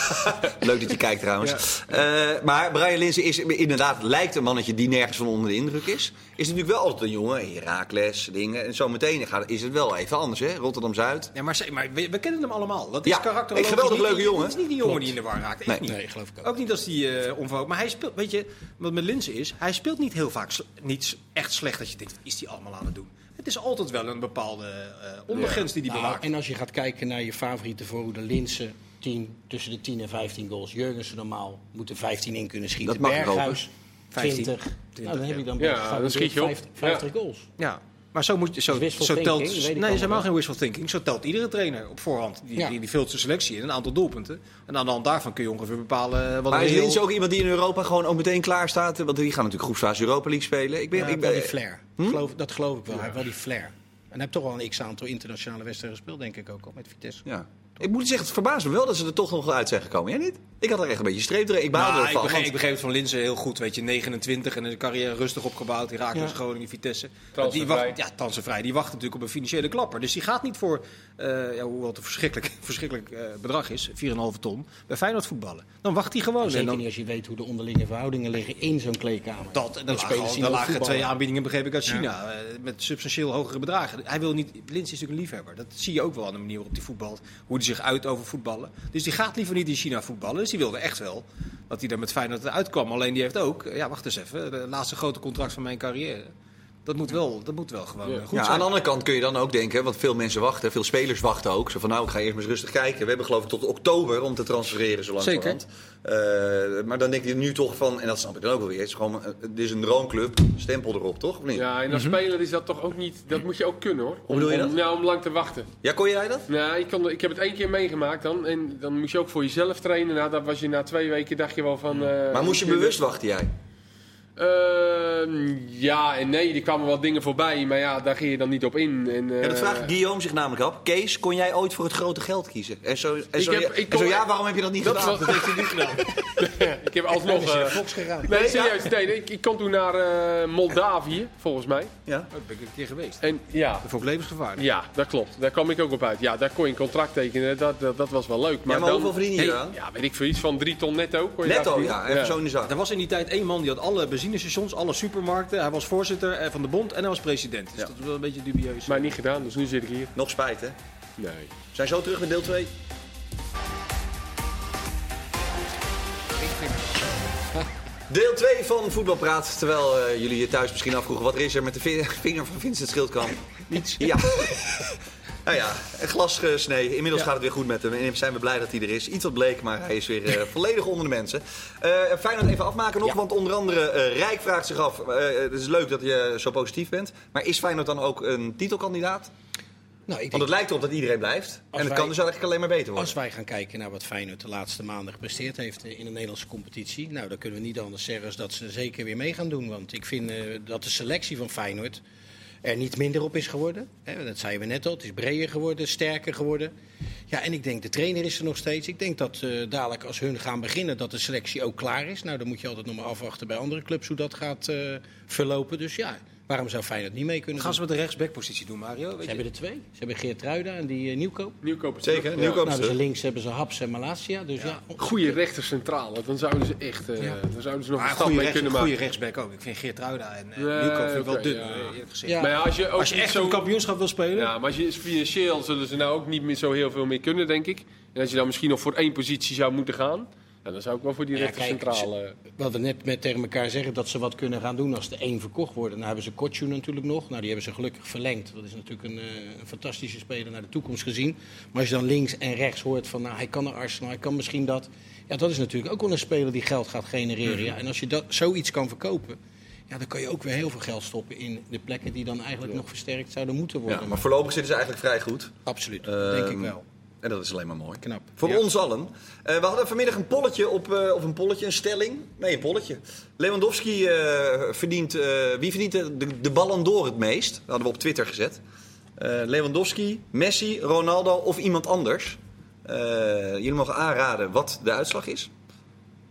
leuk dat je kijkt trouwens. Ja. Uh, maar Brian Linsen is inderdaad, lijkt een mannetje die nergens van onder de indruk is. Is natuurlijk wel altijd een jongen, Herakles, dingen. En zo meteen is het wel even anders, hè? Rotterdam-Zuid. Ja, maar, maar we, we, kennen hem allemaal. Dat is ja, karakter. Een geweldig leuke jongen. Het is niet die jongen die in de war raakt. Nee, nee, geloof ik ook. Ook niet als die uh, eh, onverhoopt. Maar hij speelt, weet je, wat met Linsen is, hij speelt niet heel vaak niet echt slecht dat je denkt, is hij allemaal aan het doen? Het is altijd wel een bepaalde uh, ondergrens die die nou, bewaakt. En als je gaat kijken naar je favoriete voorhoede, Linsen, 10, tussen de 10 en 15 goals. Jurgensen normaal moeten 15 in kunnen schieten. Dat mag Berghuis, 20. 20. Nou, dan heb je dan, ja, dan schiet je op. 50, 50 goals. Ja. Maar zo, moet je, zo, zo telt. Nee, is helemaal geen wishful thinking. Zo telt iedere trainer op voorhand. Die, die, die vult zijn selectie in, een aantal doelpunten. En aan de hand daarvan kun je ongeveer bepalen. Wat maar is Lins ook iemand die in Europa gewoon ook meteen klaar staat? Want die gaan natuurlijk groepsfase Europa League spelen. Ik ben, ik ben, die flair. Hm? Geloof, dat geloof ik wel. Hij heeft wel die flair. En hij heeft toch wel een x-aantal internationale wedstrijden gespeeld, denk ik ook al met Vitesse. Ja. Ik moet zeggen, het verbaast me wel dat ze er toch nog uit zijn gekomen. Jij niet? Ik had er echt een beetje streep erin. Ik baalde nou, ervan. Ik begreep, ik begreep het van Linzen heel goed. Weet je, 29 en een carrière rustig opgebouwd. Die raakt ja. Groningen, Vitesse. Die wacht, ja, Tansenvrij. Die wacht natuurlijk op een financiële klapper. Dus die gaat niet voor, uh, ja, hoewel het een verschrikkelijk, verschrikkelijk uh, bedrag is, 4,5 ton, bij Feyenoord voetballen. Dan wacht hij gewoon. Zeker en dan, niet als je weet hoe de onderlinge verhoudingen liggen in zo'n kleedkamer. Dat, en dan lagen, dan lagen twee aanbiedingen, begreep ik, uit China. Ja. Uh, met substantieel hogere bedragen. Hij wil niet, Lins is natuurlijk een liefhebber. Dat zie je ook wel aan de manier waarop hij voetbalt. Hoe hij zich uit over voetbal dus die gaat liever niet in China voetballen. Dus die wilde echt wel dat hij er met Feyenoord uitkwam. Alleen die heeft ook, ja wacht eens even, de laatste grote contract van mijn carrière. Dat moet wel, dat moet wel gewoon ja. goed ja, zijn. Aan de andere kant kun je dan ook denken, want veel mensen wachten, veel spelers wachten ook. Zo van nou, ik ga eerst maar eens rustig kijken. We hebben geloof ik tot oktober om te transfereren zo lang Zeker. Uh, maar dan denk je nu toch van, en dat snap ik dan ook wel weer, het is, gewoon, het is een droomclub, stempel erop, toch? Of niet? Ja, en als mm speler is dat toch ook niet, dat moet je ook kunnen hoor. Hoe bedoel je dat? Om, nou, om lang te wachten. Ja, kon jij dat? Ja, ik, kon, ik heb het één keer meegemaakt dan. En dan moest je ook voor jezelf trainen. Nou, dat was je na twee weken, dacht je wel van... Uh, maar moest je bewust wachten jij? Uh, ja en nee, er kwamen wel dingen voorbij, maar ja, daar ging je dan niet op in. En, uh, ja, dat vraagt Guillaume zich namelijk af. Kees, kon jij ooit voor het grote geld kiezen? En zo, en zo, heb, en zo ja, waarom heb je dat niet dat gedaan? dat heeft hij niet gedaan. ik heb alsnog... Uh, gegaan. Nee, serieus. Nee, ik, ik kon toen naar uh, Moldavië, volgens mij. Ja, daar ben ik een keer geweest. En, ja. Dat vond ik levensgevaarlijk. Ja, dat klopt. Daar kwam ik ook op uit. Ja, daar kon je een contract tekenen. Dat, dat, dat was wel leuk. Maar, ja, maar dan, hoeveel verdien je hey, Ja, weet ik, voor iets van drie ton netto. Kon je netto, ja. Even zo in de zak. Er was in die tijd één man die had alle benzinestations, alle super supermarkten. Hij was voorzitter eh, van de bond en hij was president. Dus dat is wel een beetje dubieus. Maar niet gedaan, dus nu zit ik hier. Nog spijt, hè? Nee. We zijn zo terug met deel 2. Deel 2 van Voetbalpraat. Terwijl uh, jullie je thuis misschien afvroegen... wat is er met de vinger van Vincent Schildkamp? Niets. Ja. Nou ja, een glas gesneden. Inmiddels gaat het weer goed met hem. En zijn we blij dat hij er is. Iets wat bleek, maar hij is weer uh, volledig onder de mensen. Uh, fijn dat even afmaken nog, want onder andere uh, Rijk vraagt zich af. het is leuk dat je zo positief bent. Maar is Feyenoord dan ook een titelkandidaat? Nou, ik Want het lijkt erop dat iedereen blijft. En het kan dus eigenlijk alleen maar beter worden. Als wij gaan kijken naar wat Feyenoord de laatste maanden gepresteerd heeft in de Nederlandse competitie. Nou, dan kunnen we niet anders zeggen dan dat ze zeker weer mee gaan doen. Want ik vind dat de selectie van Feyenoord er niet minder op is geworden. dat zeiden we net al. Het is breder geworden, sterker geworden. Ja, en ik denk, de trainer is er nog steeds. Ik denk dat uh, dadelijk als hun gaan beginnen, dat de selectie ook klaar is. Nou, dan moet je altijd nog maar afwachten bij andere clubs hoe dat gaat uh, verlopen. Dus ja, Waarom zou Feyenoord niet mee kunnen Gaan ze met de rechtsbackpositie doen, Mario? Weet ze hebben er twee. Ze hebben Geert Ruida en die uh, Nieuwkoop. Nieuwkoop Zeker, ja. Nieuwkoop nou, dus links hebben ze Haps en Malasia. Dus ja. ja Goede rechter centrale, dan zouden ze echt uh, ja. dan zouden ze nog een stap mee rechts, kunnen maken. Goede rechtsback ook. Ik vind Geert Ruida en uh, Nieuwkoop vind ik wel dun. Ja. Maar als je, ook als je echt zo'n kampioenschap wil spelen. Ja, maar als je financieel zullen ze nou ook niet meer zo heel veel meer kunnen, denk ik. En als je dan misschien nog voor één positie zou moeten gaan ja, dan zou ik wel voor die ja, rechtercentrale... We hadden net met tegen elkaar zeggen dat ze wat kunnen gaan doen als de één verkocht wordt. Nou hebben ze Kotju natuurlijk nog. Nou, die hebben ze gelukkig verlengd. Dat is natuurlijk een, eh, een, fantastische speler naar de toekomst gezien. Maar als je dan links en rechts hoort van nou, hij kan naar Arsenal, hij kan misschien dat. Ja, dat is natuurlijk ook wel een speler die geld gaat genereren. Mhm. Ja, en als je dat, zoiets kan verkopen... Ja, dan kan je ook weer heel veel geld stoppen in de plekken die dan eigenlijk nog versterkt zouden moeten worden. Ja, maar voorlopig zitten ze eigenlijk vrij goed. Absoluut, denk ik ehm, wel. En dat is alleen maar mooi. Knap. Voor ons allen. Uh, we hadden vanmiddag een polletje op, uh, of een polletje, een stelling. Nee, een polletje. Lewandowski uh, verdient, wie verdient de, de Ballon d'Or het meest? Dat hadden we op Twitter gezet. Lewandowski, Messi, Ronaldo of iemand anders. jullie mogen aanraden wat de uitslag is.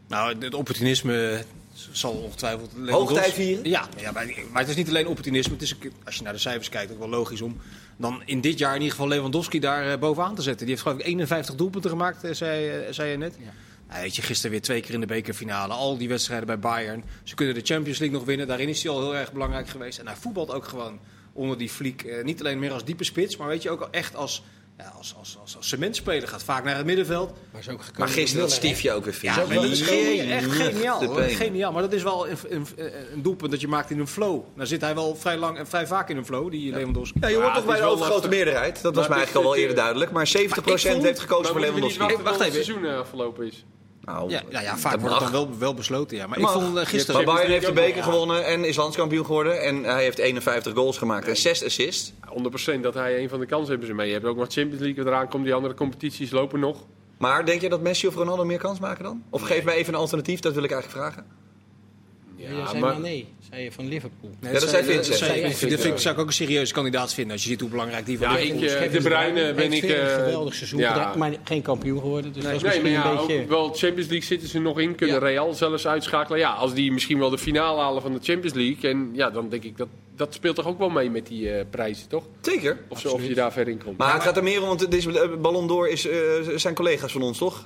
Nou, het opportunisme zal ongetwijfeld... Hoogtijd vieren? Ja, ja maar, maar, het is niet alleen opportunisme. Het is, als je naar de cijfers kijkt, ook wel logisch om dan in dit jaar in ieder geval Lewandowski daar uh, bovenaan te zetten. Die heeft geloof ik 51 doelpunten gemaakt, uh, zei, uh, zei je net. Ja. Weet je, gisteren weer twee keer in de bekerfinale. Al die wedstrijden bij Bayern. Ze kunnen de Champions League nog winnen. Daarin is hij al heel erg belangrijk geweest. En hij voetbalt ook gewoon onder die fliek. niet alleen meer als diepe spits, maar weet je ook echt als ja, als, als, als, als cementspeler gaat vaak naar het middenveld. Maar, is ook maar gisteren dat stiefje ook weer vies. Ja, ja is geniaal, echt geniaal, geniaal. Maar dat is wel een, een, een, doelpunt dat je maakt in een flow. Dan zit hij wel vrij lang en vrij vaak in een flow, die Lewandowski. Ja, je hoort toch bij de overgrote meerderheid. Dat was mij eigenlijk al wel eerder duidelijk. Maar 70% heeft gekozen voor Lewandowski. Wacht even. het seizoen afgelopen is. Nou, ja, ja, ja vaak wordt het dan wel, wel besloten. Ja. Maar ik vond uh, gisteren... Maar Bayern heeft de beker gewonnen en is landskampioen geworden. En hij heeft 51 goals gemaakt en 6 assists. 100% dat hij een van de kansen hebben ze mee. Je hebt ook nog Champions League eraan komt. Die andere competities lopen nog. Maar denk je dat Messi of Ronaldo meer kans maken dan? Of geef mij even een alternatief, dat wil ik eigenlijk vragen. Ja, maar... nee zei je van Liverpool. Nee, ja, dat zei Vincent. Dat, vind, zou ik ook een serieuze kandidaat vinden als je ziet hoe belangrijk die van ja, ik, uh, De Bruyne ben ik... Uh, geweldig seizoen, ja. maar geen kampioen geworden. Dus nee, dat is nee, maar ja, een beetje... wel Champions League zitten ze nog in, kunnen Real zelfs uitschakelen. Ja, als die misschien wel de finale halen van de Champions League. En ja, dan denk ik dat dat speelt toch ook wel mee met die uh, prijzen, toch? Zeker. Of, of je daar ver in komt. Maar het gaat er meer om, want deze Ballon d'Or is, uh, zijn collega's van ons, toch?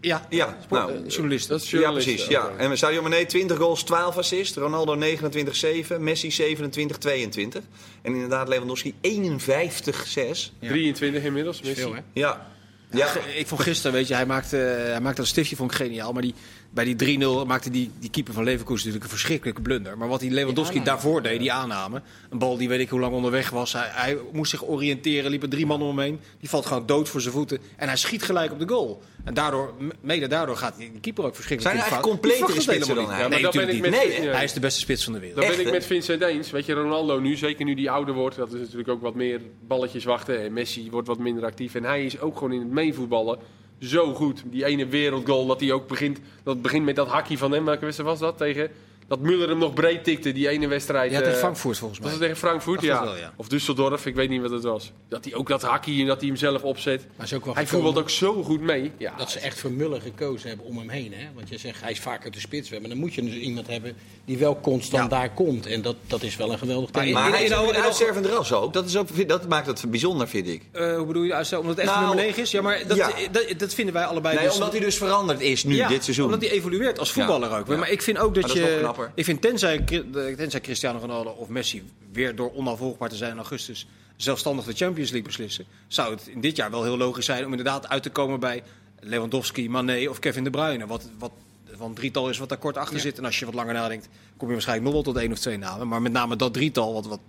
Ja, ja nou, journalist. Dat is Ja, precies. Ja. En Sadio Mane 20 goals, 12 assists. Ronaldo 29-7. Messi 27-22. En inderdaad Lewandowski 51-6. 23 inmiddels, Messi. Veel, hè? Ja. Ja. Ik vond gisteren, weet je, hij maakte, hij maakte een stiftje, vond ik geniaal. Maar die, bij die 3-0 maakte die, die keeper van Leverkusen natuurlijk een verschrikkelijke blunder. Maar wat die Lewandowski daarvoor deed, die aanname. Een bal die weet ik hoe lang onderweg was. Hij, hij moest zich oriënteren, liepen drie mannen omheen. Die valt gewoon dood voor zijn voeten. En hij schiet gelijk op de goal. En daardoor, mede daardoor gaat die keeper ook verschrikkelijk Zijn hij eigenlijk completere spitsen dan hij? nee. Nee, hij is de beste spits van de wereld. Dan ben ik met Vincent eens. Weet je, Ronaldo nu, zeker nu die ouder wordt, dat is natuurlijk ook wat meer balletjes wachten. En Messi wordt wat minder actief. En hij is ook gewoon in het meevoetballen zo goed. Die ene wereldgoal dat hij ook begint. Dat begint met dat hakje van hem. Welke wedstrijd was dat? Tegen dat Muller hem nog breed tikte, die ene wedstrijd. Ja, tegen eh, Frankfurt volgens mij. Was het tegen Frankfurt? Ja. Wel, ja. Of Düsseldorf, ik weet niet wat het was. Dat hij ook dat hakje en dat hij hem zelf opzet. Maar ook wel hij voetbalt ook zo goed mee. Ja. Dat ze echt voor Muller gekozen hebben om hem heen. Hè? Want je zegt, hij is vaker de spits. Maar dan moet je dus iemand hebben die wel constant daar komt. En dat, dat is wel een geweldig Maar, maar hij is ook een uitstervend ras ook. Dat, is ook. dat maakt het bijzonder, vind ik. Uh, hoe bedoel je? Omdat het echt nou, nummer 9 is? Ja, maar dat, dat, dat, vinden wij allebei. Nee, dus omdat hij dus veranderd is nu, dit seizoen. omdat hij evolueert als voetballer ook. Maar ik vind ook dat je... Ik vind tenzij tenzij, Cristiano Ronaldo of Messi weer door onafvolgbaar te zijn in augustus zelfstandig de Champions League beslissen, zou het in dit jaar wel heel logisch zijn om inderdaad uit te komen bij Lewandowski, Mané of Kevin De Bruyne. Wat, wat van drietal is wat daar kort achter zit. En als je wat langer nadenkt, kom je waarschijnlijk nog wel tot één of twee namen. Maar met name dat drietal, wat, wat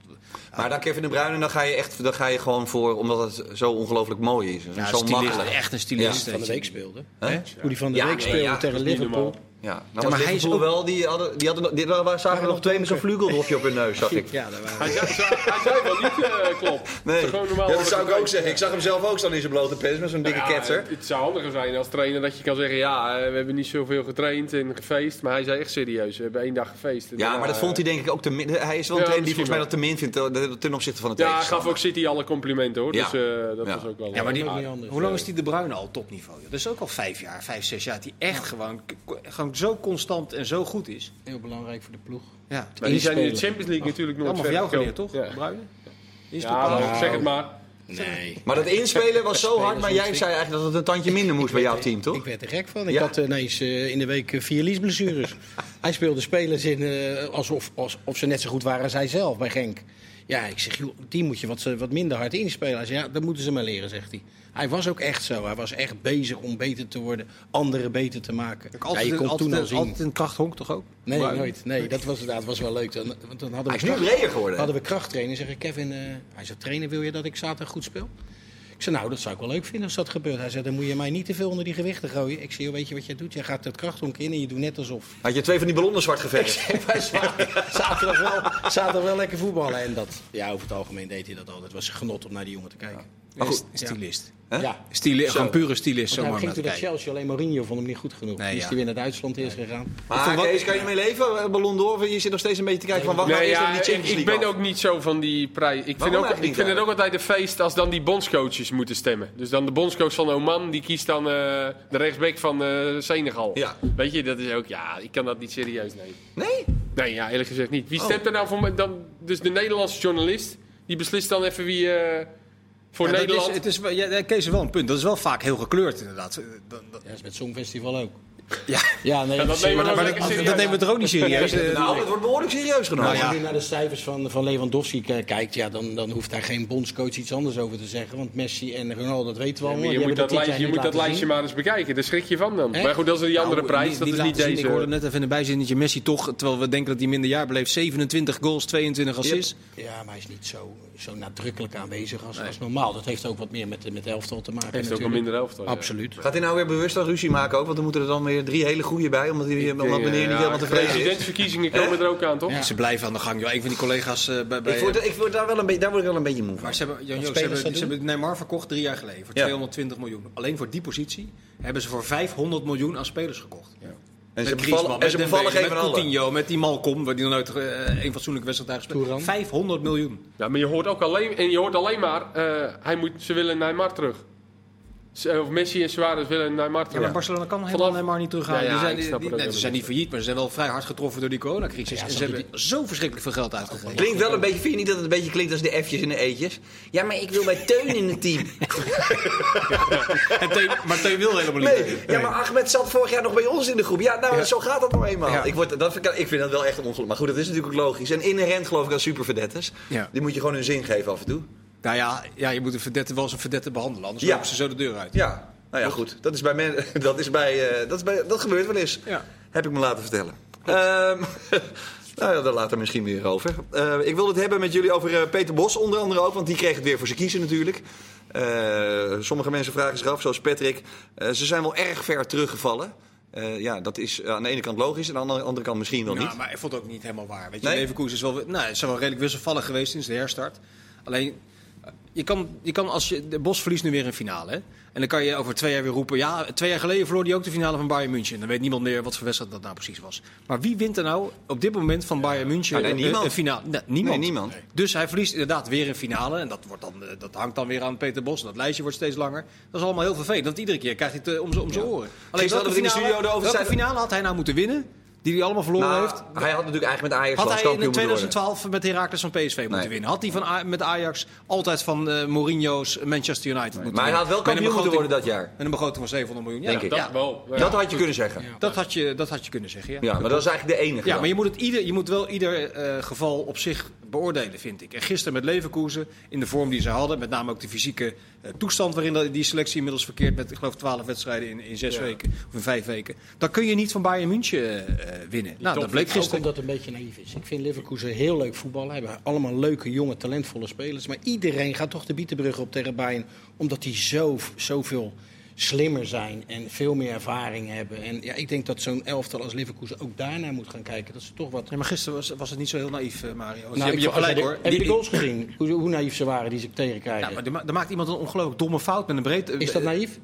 maar dan Kevin de Bruyne, dan ga je echt dan ga je gewoon voor, omdat het zo ongelooflijk mooi is. Ja, zo makkelijk. Echt een stilist. Ja. Van de week speelde. Huh? Hoe die van de week speelde tegen Liverpool. Ja, nou maar hij is ook wel, die hadden, die hadden, die, daar zagen we nog twee met zo'n vlugeldropje op hun neus, zag ik. Ja, daar waren hij, zei, hij zei wel niet, uh, klopt. Nee, ja, dat zou ik ook zeggen. Ik zag hem zelf ook staan in zijn blote pens met zo'n dikke ja, ketser. Het zou handiger zijn als trainer dat je kan zeggen, ja, eh, we hebben niet zoveel getraind en gefeest. Maar hij zei echt serieus, we hebben één dag gefeest. Ja, maar dat vond hij denk ik ook te min. Hij is wel een trainer die volgens mij dat te min vindt eh, ten opzichte van het Ja, hij gaf ook City alle complimenten hoor. Dus dat was ook wel... Ja, maar hoe lang is die De Bruyne al topniveau? Dat is ook al vijf jaar, vijf, zes jaar. Die echt gewoon zo constant en zo goed is. Heel belangrijk voor de ploeg. Ja, maar die zijn in de Champions League natuurlijk nog Allemaal voor jou geleerd, toch? Ja. Bruinen? Ja, zeg het maar. Nee. Maar dat inspelen was zo hard, maar jij zei eigenlijk dat het een tandje minder moest bij jouw team, toch? Ik werd er gek van. Ik had ineens uh, in de week uh, vier liesblessures. hij speelde spelers in uh, alsof, alsof ze net zo goed waren als hij zelf bij Genk. Ja, ik zeg, joh, die moet je wat, wat minder hard inspelen. Hij zei, ja, dat moeten ze maar leren, zegt hij. Hij was ook echt zo. Hij was echt bezig om beter te worden, anderen beter te maken. altijd, ja, je kon altijd, toen al zien. altijd een krachthonk toch ook? Nee, nooit. Nee, dat was, dat was wel leuk. Dan, want dan hadden we hij is nu breder geworden. hadden we krachttraining. Zeg ik, Kevin, uh, hij zei, trainen wil je dat ik zaterdag goed speel? Ik zei, nou, dat zou ik wel leuk vinden als dat gebeurt. Hij zei, dan moet je mij niet te veel onder die gewichten gooien. Ik zei, weet je wat jij doet? Jij gaat het krachthonk in en je doet net alsof... Had je twee van die ballonnen zwart geverfd? zaterdag, wel, zaterdag wel lekker voetballen. En dat, ja, over het algemeen deed hij dat altijd. Het was een genot om naar die jongen te kijken. Maar goed, stilist. Ja. Gewoon pure stylist. Zo hij ging toen dat Chelsea, alleen Mourinho vond hem niet goed genoeg. Nee, is hij weer naar Duitsland is gegaan. Maar Kees, kan je mee leven, eh, Ballon d'Or? Je zit nog steeds een beetje te kijken van, wacht, nee, nou, is ja, Ik, ik ben ook niet zo van die prijs. Ik vind, ook, ik vind het ook altijd een feest als dan die bondscoaches moeten stemmen. Dus dan de bondscoach van Oman, die kiest dan uh, de rechtsback van uh, Senegal. Ja. Weet je, dat is ook, ja, ik kan dat niet serieus nemen. Nee? Nee, ja, eerlijk gezegd niet. Wie oh. stemt er nou voor? Dan, dus de Nederlandse journalist, die beslist dan even wie... Uh, voor ja, Nederland. Is, het is, ja, Kees is wel een punt. Dat is wel vaak heel gekleurd, inderdaad. Dat, dat... Ja, is met Songfestival ook. Ja, ja nee, dat, nemen we, maar, dat nemen we toch ook niet serieus? nou, het wordt behoorlijk serieus genomen. Nou, als je naar de cijfers van, van Lewandowski kijkt, ja, dan, dan hoeft daar geen bondscoach iets anders over te zeggen. Want Messi en Ronaldo, dat weten we allemaal. je moet dat, lijstje, je moet dat lijstje maar eens bekijken. Daar schrik je van dan. Maar goed, dat is die andere nou, prijs. dat is niet deze. Ik hoorde net even in de bijzinnetje Messi toch, terwijl we denken dat hij minder jaar beleeft, 27 goals, 22 assists. Ja, maar hij is niet zo, zo nadrukkelijk aanwezig als, als normaal. Dat heeft ook wat meer met, met de elftal te maken. Heeft ook een minder elftal. Absoluut. Gaat hij nou weer bewust aan ruzie maken ook? Want dan moeten er dan weer drie hele goede bij, omdat, hij, omdat meneer niet helemaal tevreden is. Presidentsverkiezingen komen er ook aan, toch? Ze blijven aan de gang. Joh. Een van die collega's uh, bij... ik, word, ik word daar, wel een beetje, daar word ik wel een beetje moe van. Maar ze hebben, Jan, ze, hebben, ze hebben Neymar verkocht drie jaar geleden voor 220 miljoen. Alleen voor die positie hebben ze voor 500 miljoen aan spelers gekocht. Ja. En ze bevallen, en ze bevallen geen met Coutinho, met die Malcolm, waar die nog nooit uh, een fatsoenlijke wedstrijd daar gespeeld 500 miljoen. Ja, maar je hoort ook alleen, en je hoort alleen maar, uh, hij moet, ze willen Neymar terug. Of Messi en Suarez willen Neymar terug. Ja, maar Barcelona kan helemaal Vanaf... Neymar niet terughalen. Ja, ja, die zijn, die, nee, ze zijn niet failliet, maar ze zijn wel vrij hard getroffen door die coronacrisis. en ze hebben zo verschrikkelijk veel geld uitgegeven. Klinkt wel een beetje, vind je niet dat het een beetje klinkt als de F'jes en de E'tjes? Ja, maar ik wil bij Teun in het team. Teun, maar Teun wil helemaal niet. Nee. Ja, maar Ahmed zat vorig jaar nog bij ons in de groep. Ja, nou, zo gaat dat nou eenmaal. Ik, word, dat, ik vind dat wel echt een ongeluk. Maar goed, dat is natuurlijk ook logisch. En inherent geloof ik aan superverdettes. Die moet je gewoon hun zin geven af en toe. Nou ja, ja je moet een verdette wel als een verdette behandelen. Anders lopen ze zo de deur uit. Ja, nou ja, goed. Dat, is bij men, dat, is bij, uh, dat, is bij, dat gebeurt wel eens. Ja. Heb ik me laten vertellen. Um, nou ja, daar later misschien weer over. Uh, ik wil het hebben met jullie over uh, Peter Bos onder andere ook. Want die kreeg het weer voor zijn kiezen natuurlijk. sommige mensen vragen zich af, zoals Patrick. ze zijn wel erg ver teruggevallen. ja, dat is aan de ene kant logisch en aan de andere kant misschien wel ja, niet. maar ik vond het ook niet helemaal waar. Weet je, nee? Leverkusen is wel, nou, zijn wel redelijk wisselvallig geweest sinds de herstart. Alleen, je kan, je kan als je, de Bos verliest nu weer een finale. Hè? En dan kan je over twee jaar weer roepen... ja, twee jaar geleden verloor hij ook de finale van Bayern München. Dan weet niemand meer wat voor wedstrijd dat nou precies was. Maar wie wint er nou op dit moment van Bayern München nee, niemand. een finale? Nee, niemand. Nee, niemand. Dus hij verliest inderdaad weer een finale. En dat, wordt dan, eh, dat hangt dan weer aan Peter Bos. Dat lijstje wordt steeds langer. Dat is allemaal heel vervelend. Want iedere keer krijgt hij het eh, om zijn oren. Alleen welke finale, welke finale had hij nou moeten winnen? Die hij allemaal verloren nou, heeft. Hij had natuurlijk eigenlijk met Ajax Had hij in 2012 met Heracles van PSV moeten winnen? Had hij van, met Ajax altijd van uh, Mourinho's Manchester United nee. moeten Maar hij had wel kampioen moeten worden dat jaar. Met een begroting van 700 miljoen. Denk ik. Dat, wel, dat had je kunnen zeggen. Dat, had je, dat had je kunnen zeggen, ja. Ja, maar dat is eigenlijk de enige. Ja, maar je moet, het ieder, je moet wel ieder uh, geval op zich beoordelen, vind ik. En gisteren met Leverkusen, in de vorm die ze hadden, met name ook de fysieke uh, toestand waarin die selectie inmiddels verkeert met, ik geloof, 12 wedstrijden in, in zes ja. weken of in vijf weken. Dan kun je niet van Bayern München uh, winnen. Die nou, dat bleek gisteren. Ook omdat het een beetje naïef is. Ik vind Leverkusen heel leuk voetballen. Hebben allemaal leuke, jonge, talentvolle spelers. Maar iedereen gaat toch de bietenbrug op tegen Bayern, omdat die zo, zoveel slimmer zijn en veel meer ervaring hebben. En ja, ik denk dat zo'n elftal als Leverkusen ook daarnaar moet gaan kijken. Dat ze toch wat... Ja, maar gisteren was, was het niet zo heel naïef, uh, Mario. Nou, je hebt je gelijk, hoor. Heb je de goals gezien? Hoe, hoe, naïef ze waren die ze tegenkrijgen? Ja, maar er maakt iemand een ongelooflijk domme fout met een breed... Is dat naïef?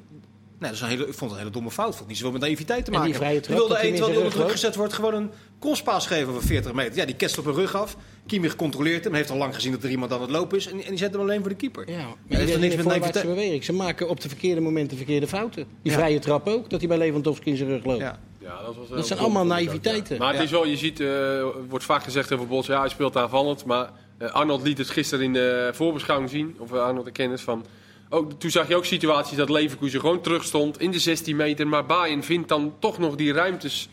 Nee, dat is een hele, ik vond het een hele domme fout. Ik vond niet zoveel met naïviteit te maken. En die vrije trap, wilde één, terwijl die onder druk gezet wordt, gewoon een crosspaas geven van 40 meter. Ja, die ketst op een rug af. Kimmich controleert hem. Heeft al lang gezien dat er iemand aan het lopen is. En, en die zet hem alleen voor de keeper. Ja, maar heeft er niks met naïviteit. beweging. Ze maken op de verkeerde momenten verkeerde fouten. Die ja. vrije trap ook, dat hij bij Lewandowski in zijn rug loopt. Ja. Ja, dat, was dat zijn allemaal naïviteiten. Maar het is wel, je ziet, uh, wordt vaak gezegd over Bos, ja, hij speelt aanvallend. Maar uh, Arnold liet het gisteren in de voorbeschouwing zien, of Arnold de kennis van ook, toen zag je ook situaties dat Leverkusen gewoon terug stond in de 16 meter. Maar Bayern vindt dan toch nog die ruimtes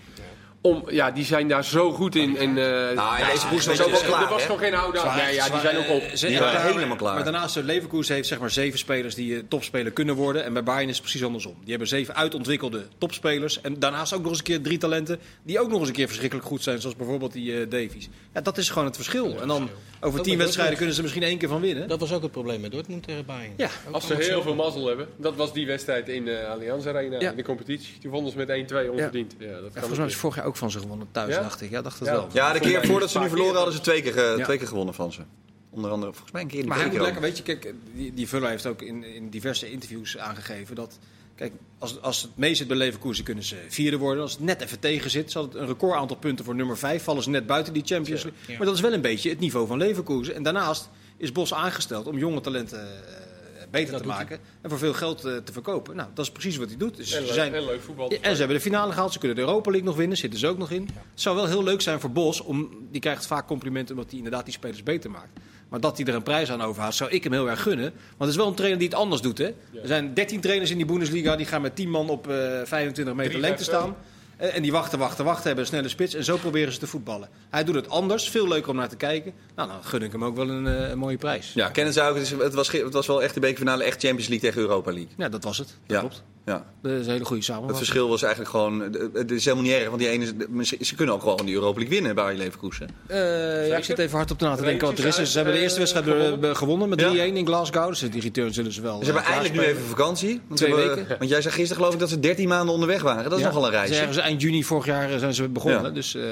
om, ja, die zijn daar zo goed in. En, uh, nou, ja, deze koers was ook wel klaar. Er was nog geen houden. Nee, ja, die zijn ook op. Ze, die waren helemaal klaar. Maar daarnaast, Leverkusen heeft zeg maar zeven spelers die uh, topspeler kunnen worden. En bij Bayern is het precies andersom. Die hebben zeven uitontwikkelde topspelers. En daarnaast ook nog eens een keer drie talenten die ook nog eens een keer verschrikkelijk goed zijn. Zoals bijvoorbeeld die uh, Davies. Ja, dat is gewoon het verschil. En dan over tien wedstrijden kunnen ze misschien één keer van winnen. Dat was ook het probleem met Dortmund tegen Bayern. Ja. Als ze heel veel mazzel hebben. Dat was die wedstrijd in de Allianz Arena. In de competitie. Die vonden ze met 1-2 onverdiend. Ja. dat volgens mij is vorig jaar ook van ze gewonnen thuis, ja? dacht ik. Ja, dacht dat ja. wel. Ja, de keer voordat ze nu verloren hadden ze twee keer, uh, twee keer gewonnen van ze. Onder andere, volgens mij een keer in de Maar hij moet lekker, weet je, kijk, die, die Vuller heeft ook in, in diverse interviews aangegeven dat... Kijk, als, als het mee zit bij Leverkusen kunnen ze vierde worden. Als het net even tegen zit, zal het een record aantal punten voor nummer vijf. Vallen ze net buiten die Champions League. Maar dat is wel een beetje het niveau van Leverkusen. En daarnaast is Bos aangesteld om jonge talenten uh, beter dat te maken. En voor veel geld uh, te verkopen. Nou, dat is precies wat hij doet. Dus en, ze zijn, en leuk voetbal. En ze hebben de finale gehaald. Ze kunnen de Europa League nog winnen. Zitten ze ook nog in. Het zou wel heel leuk zijn voor Bos. Om, die krijgt vaak complimenten omdat hij inderdaad die spelers beter maakt. Maar dat hij er een prijs aan overhoudt, zou ik hem heel erg gunnen. Want het is wel een trainer die het anders doet. Hè? Er zijn 13 trainers in die Bundesliga die gaan met 10 man op uh, 25 meter lengte staan. En die wachten, wachten, wachten, hebben een snelle spits. En zo proberen ze te voetballen. Hij doet het anders, veel leuker om naar te kijken. Nou, dan gun ik hem ook wel een, een mooie prijs. Ja, kennen ze ook. Het was, het was wel echt de bekerfinale, echt Champions League tegen Europa League. Ja, dat was het. Dat ja. klopt. Ja. Dat is een hele goede samenvatting. Het verschil was eigenlijk gewoon... Het is helemaal niet erg, want die ene, ze kunnen ook gewoon die Europa League winnen bij Leverkusen. Uh, ja, ik zit even hard op de na te denken wat er is. Ze hebben de eerste wedstrijd gewonnen, gewonnen met 3-1 in Glasgow. Dus die return zullen ze wel... Ze hebben eindelijk nu even vakantie. Want Twee hebben, weken. Want jij zei gisteren geloof ik dat ze 13 maanden onderweg waren. Dat is nogal een reis. Ze eind juni vorig jaar zijn ze begonnen. Dus uh,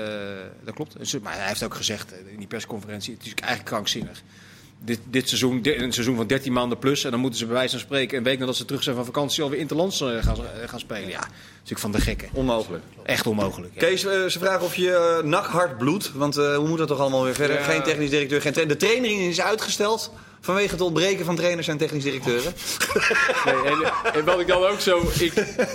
dat klopt. Maar hij heeft ook gezegd in die persconferentie... het is eigenlijk krankzinnig dit, dit seizoen, een seizoen van 13 maanden plus. En dan moeten ze bij wijze van spreken een week nadat ze terug zijn van vakantie alweer interlands uh, gaan, uh, gaan spelen. Ja, natuurlijk van de gekken. Onmogelijk. Echt onmogelijk. Ja. Kees, uh, ze vragen of je nak hard bloedt. Want hoe moet dat toch allemaal weer verder? Ja. Geen technisch directeur, geen trainer. De training is uitgesteld. Vanwege het ontbreken van trainers en technisch directeuren. Nee, en, en, wat ik dan ook zo. Ik,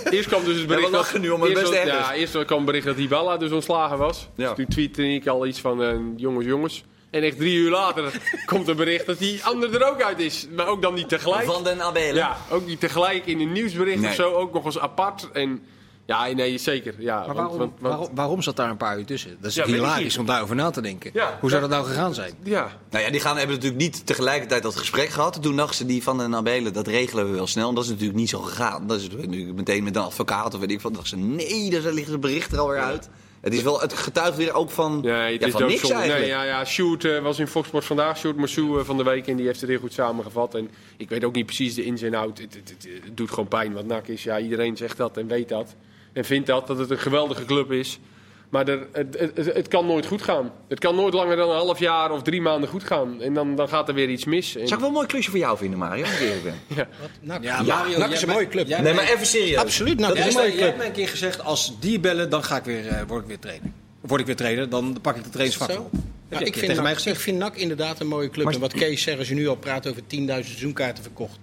eerst kwam dus het bericht. Ja, dat, nu om het eerst, best ja, eerst kwam het bericht dat Hiballa dus ontslagen was. Ja. Dus toen tweette ik al iets van jongens, jongens. En echt drie uur later komt een bericht dat die ander er ook uit is. Maar ook dan niet tegelijk. Van den Abelen. Ja, ook niet tegelijk in een nieuwsbericht Nee. of zo. Ook nog eens apart. En ja, nee, zeker. Ja, Maar want- waarom, want- want- waarom, waarom zat daar een paar uur tussen? Dat is Ja, hilarisch om daarover na te denken. Ja. Hoe zou dat nou gegaan zijn? Ja, Nou ja, die gaan, hebben natuurlijk niet tegelijkertijd dat gesprek gehad. Toen dachten ze die van den Abelen, dat regelen we wel snel. En dat is natuurlijk niet zo gegaan. Dat is natuurlijk meteen met een advocaat of weet ik wat. dachten ze, nee, daar liggen ze bericht er alweer uit. Het is wel, het getuigt weer ook van, nee, het ja, is van niks eigenlijk. Nee, ja, ja, Sjoerd eh, was in Fox Sports vandaag. Sjoerd Massou eh, van de week. En die heeft het heel goed samengevat. En ik weet ook niet precies de ins en out. Het, het, het, het doet gewoon pijn wat NAC is. Ja, iedereen zegt dat en weet dat. En vindt dat, dat het een geweldige club is. Maar er, het, het, het- het kan nooit goed gaan. Het kan nooit langer dan een half jaar of drie maanden goed gaan. En dan, dan gaat er weer iets mis. En- Zou ik wel een mooi klusje voor jou vinden, Mario, als ik eerlijk ben. Ja, ja, Mario, NAC jij is een mooie club. jij Nee, maar even serieus. Absoluut, NAC Dat is een mooie club. hebt mij een keer gezegd, als die bellen, dan ga ik weer, eh, word ik weer trainer. Word ik weer trainer, dan pak ik de trainingsvak op. Ja, Heb je ik, vind NAC, ik vind NAC inderdaad een mooie club. en wat Kees zegt, als je nu al praat over 10.000 seizoenkaarten verkocht.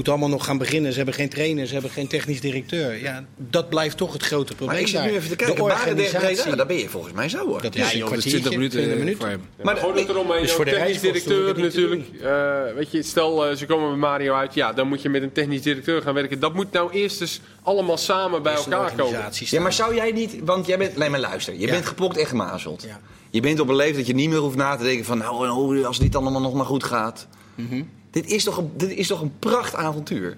Moeten allemaal nog gaan beginnen. Ze hebben geen trainer, ze hebben geen technisch directeur. Ja, dat blijft toch het grote probleem. Maar ik zit nu daar. even te kijken. De organisatie. Breda, daar ben je volgens mij zo hoor. Dat is Ja, een joh, dat is kwartiertje, 20 minuten, 20 eh, minuten. voor hem. Maar Maar gewoon dat eromheen, Dus voor de technisch directeur het natuurlijk. Eh, weet je, stel eh, ze komen met Mario uit, ja, dan moet je met een technisch directeur gaan werken. Dat moet nou eerst eens allemaal samen bij elkaar komen. Ja, maar zou jij niet, want jij bent, laat maar luisteren, je Ja. bent gepokt en gemazeld. Ja. Je bent op een leeftijd dat je niet meer hoeft na te denken van, nou, als dit allemaal nog maar goed gaat. Dit, is toch een, dit is toch een prachtavontuur?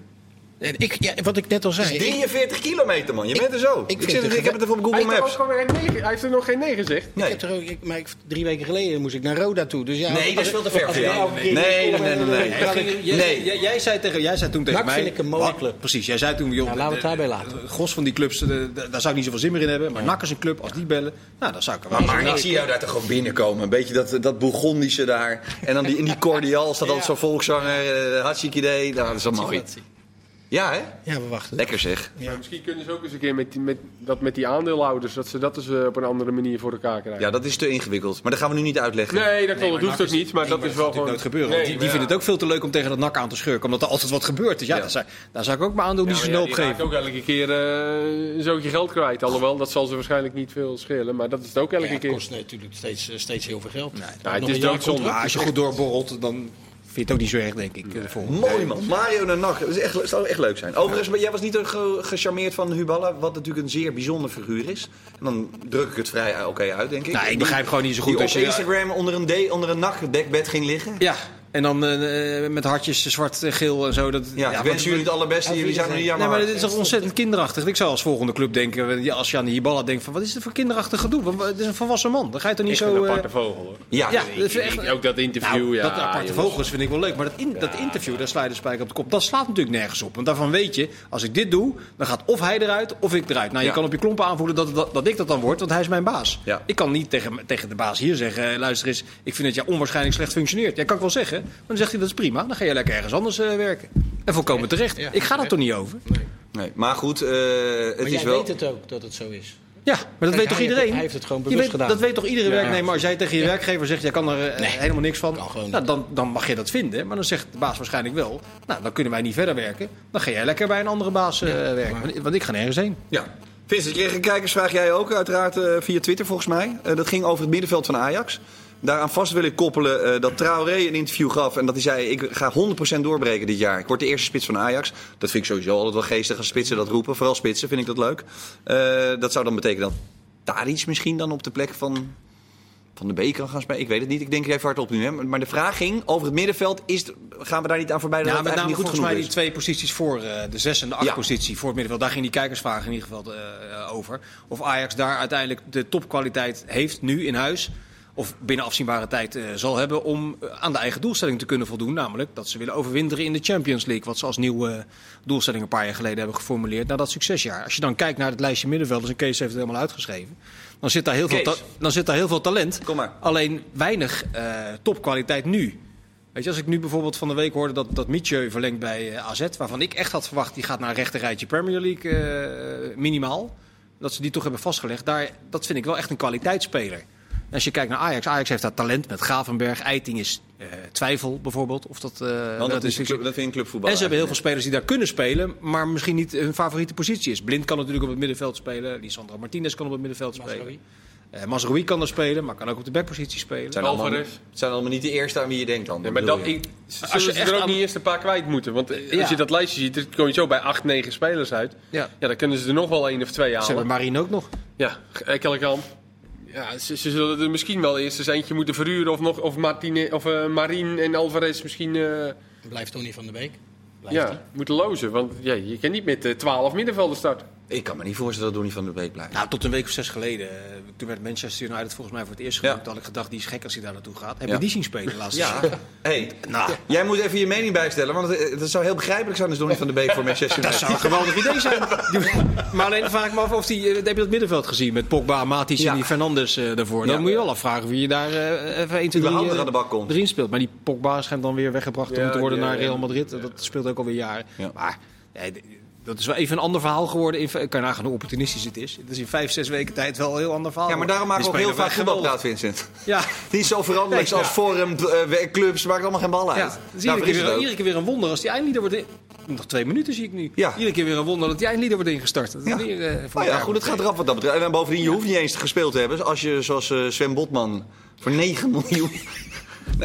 Ik, ja, wat ik net al zei. Het is ik- 43 kilometer, man. Je bent er zo. Ik, zit, het ik heb het even op Hij Google ook Maps. gewoon geen nee, hij heeft er nog geen nee gezegd. Nee, Ik heb er ook, ik, maar ik, drie weken geleden moest ik naar Roda toe. Dus ja, nee dat is veel te ver voor jou. Nee, nee, nee, nee. Jij, jij, jij zei tegen, jij zei toen tegen mij... vind ik een mooie wat- club. Precies, jij zei toen... Joh, Nou, laten we het daarbij laten. Gros van die clubs, eh, de- de- daar zou ik niet zoveel zin meer in hebben. Maar NAC is een club, als die bellen... Nou, dan zou ik er wel... Maar ik zie jou daar toch gewoon binnenkomen. Een beetje dat, dat Bourgondische daar. En dan die, in die cordial staat altijd zo'n volkszanger. Uh, hartstikke idee. Nou, dat is wel mooi. Ja, hè? Ja, we wachten. Lekker zeg. Maar misschien kunnen ze ook eens een keer met, die, met, dat met die aandeelhouders, dat ze dat eens eh, op een andere manier voor elkaar krijgen. Ja, dat is te ingewikkeld. Maar dat gaan we nu niet uitleggen. Nee, dat, hoeft ook niet, maar dat is wel gewoon... nooit gebeuren. Nee, die die vinden het ook veel te leuk om tegen dat nak aan te schurken. Omdat er altijd wat gebeurt. Dus ja, Ja. dat zou- daar zou ik ook mijn aandeel niet Ja, zo maar snel ja, op geven. ook elke keer eh, een zootje geld kwijt. Alhoewel, dat zal ze waarschijnlijk niet veel schelen. Maar dat is het ook elke Ja, het keer. kost natuurlijk steeds, eh, steeds heel veel geld. Ja, Nog het is doodzonde. als je goed doorborrelt, dan vind je het ook niet zo erg, denk ik. eh, de volgende. Mooi man. Mario naar NAC. Dat is echt, zou echt leuk zijn. Overigens, maar jij was niet ge- gecharmeerd van Huballa. Wat natuurlijk een zeer bijzonder figuur is. En dan druk ik het vrij eh, oké uit, denk ik. Nou, ik Die- begrijp gewoon niet zo goed als je... Instagram onder een, D, onder een NAC-dekbed ging liggen. Ja, en dan eh, met hartjes zwart, eh, geel en zo. Dat, Ja, ik wens jullie het allerbeste. Jullie zijn nog niet Nee, jammer. maar dit is toch ontzettend kinderachtig. Ik zou als volgende club denken, ja, als je aan de Hiballa denkt van wat is dit voor kinderachtig gedoe? Want Het is een volwassen man. Dan ga je toch niet Echt zo... een eh, aparte vogel hoor. Ja, ja, Ik- dat is ik- echt- ook dat interview, Nou, ja. dat aparte jongens. vogels vind ik wel leuk. Maar dat, in, dat interview, daar sla je de spijker op de kop. Dat slaat natuurlijk nergens op. Want daarvan weet je, als ik dit doe, dan gaat of hij eruit of ik eruit. Nou, je Ja. kan op je klompen aanvoelen dat, dat, dat ik dat dan word, want hij is mijn baas. Ja. Ik kan niet tegen, tegen de baas hier zeggen, eh, luister eens, ik vind dat jij onwaarschijnlijk slecht functioneert. Ja, kan ik wel zeggen. Maar dan zegt hij, dat is prima. Dan ga je lekker ergens anders eh, werken. En volkomen terecht. Ja, ik ga daar terecht. toch niet over? Nee, maar goed, eh, het Maar is jij wel... weet het ook dat het zo is. Ja, maar dat Kijk, weet toch heeft iedereen? het- hij heeft het gewoon bewust weet- gedaan. Dat weet toch iedere Ja. werknemer? Als jij tegen je werkgever zegt, jij kan er eh, Nee. helemaal niks van. Nou, dan, dan mag je dat vinden. Maar dan zegt de baas waarschijnlijk wel, nou, dan kunnen wij niet verder werken. Dan ga jij lekker bij een andere baas werken. Want- Want ik ga nergens heen. Ja. Vincent, je kreeg een kijkersvraag jij ook, uiteraard via Twitter volgens mij. Eh, dat ging over het middenveld van Ajax. Daaraan vast wil ik koppelen dat Traoré een interview gaf. En dat hij zei, ik ga 100% doorbreken dit jaar. Ik word de eerste spits van Ajax. Dat vind ik sowieso altijd wel geestig als spitsen dat roepen. Vooral spitsen vind ik dat leuk. dat zou dan betekenen dat daar iets misschien dan op de plek van van de B kan gaan spelen. Ik weet het niet. Ik denk even hard op nu. Hè. Maar de vraag ging over het middenveld. Is, gaan we daar niet aan voorbij? Ja, met name niet goed volgens mij die twee posities voor uh, de zes en de acht positie voor het middenveld. Daar ging die kijkersvraag in ieder geval uh, over. Of Ajax daar uiteindelijk de topkwaliteit heeft nu in huis of binnen afzienbare tijd uh, zal hebben om aan de eigen doelstelling te kunnen voldoen. Namelijk dat ze willen overwinteren in de Champions League. Wat ze als nieuwe doelstelling een paar jaar geleden hebben geformuleerd na dat succesjaar. Als je dan kijkt naar het lijstje middenvelders, en Kees heeft het helemaal uitgeschreven. Dan zit daar heel, veel, dan zit daar heel veel talent. Kom maar. Alleen weinig uh, topkwaliteit nu. Weet je, als ik nu bijvoorbeeld van de week hoorde dat, dat Mietje verlengt bij uh, AZ, waarvan ik echt had verwacht, die gaat naar een rechterrijtje Premier League minimaal. Dat ze die toch hebben vastgelegd. Daar, dat vind ik wel echt een kwaliteitsspeler. Als je kijkt naar Ajax, Ajax heeft daar talent met Gravenberg. Eiting is uh, twijfel bijvoorbeeld. Of dat, uh, dat, dat, is, club, dat vind ik clubvoetbal. En ze hebben heel veel spelers die daar kunnen spelen, maar misschien niet hun favoriete positie is. Blind kan natuurlijk op het middenveld spelen. Lisandro Martinez kan op het middenveld spelen. Uh, kan er spelen, maar kan ook op de backpositie spelen. Het zijn, allemaal, het zijn allemaal niet de eerste aan wie je denkt dan. Ja, maar dat, ik, als je er ook niet eerst een paar kwijt moeten. Want ja. als je dat lijstje ziet, dan kom je zo bij 8, 9 spelers uit. Ja. ja, dan kunnen ze er nog wel één of twee halen. Ze hebben Marine ook nog. Ja, Ekkelenkamp. Ja, ze, ze, zullen er misschien wel eerst eens eentje moeten verhuren. Of, nog, of, Martine, of uh, Marine en Alvarez misschien... Uh... Blijft Tony van de Beek. Blijft ja, die? moeten lozen. Want ja, je kan niet met uh, 12 middenvelden starten. Ik kan me niet voorstellen dat Donny van der Beek blijft. Nou, tot een week of zes geleden. Eh, toen werd Manchester United volgens mij voor het eerst genoemd. Ja. had ik gedacht, die is gek als hij daar naartoe gaat. Heb je die zien spelen laatst? Ja. hey, nou. Jij moet even je mening bijstellen. Want het, het zou heel begrijpelijk zijn als Donny van der Beek voor Manchester United. Dat zou een geweldig idee zijn. maar alleen vraag ik me af of die... Eh, heb je dat middenveld gezien? Met Pogba, Matic ja. en die Fernandes uh, daarvoor. Dan moet je wel afvragen wie je daar uh, even 1, 2, 3 aan de bak komt. erin speelt. Maar die Pogba schijnt dan weer weggebracht te moeten worden naar Real Madrid. Dat speelt ook alweer jaren. Maar... Dat is wel even een ander verhaal geworden. In, kan je nagaan hoe opportunistisch het is. Het is in vijf, zes weken tijd wel een heel ander verhaal. Ja, maar daarom maken we ook heel vaak voetbalpraat, Vincent. Ja. Niet zo veranderlijk nee, als ja. forum, uh, clubs, maakt allemaal geen bal uit. Ja. Dus iedere, keer weer, iedere keer weer een wonder als die eindlieder wordt... In... Nog twee minuten zie ik nu. Ja. Iedere keer weer een wonder dat die eindlieder wordt ingestart. Dat ja. Weer, uh, oh ja, goed, het gaat eraf wat dat betreft. En bovendien, je hoeft niet eens gespeeld te hebben. Als je zoals uh, Sven Botman voor 9 miljoen...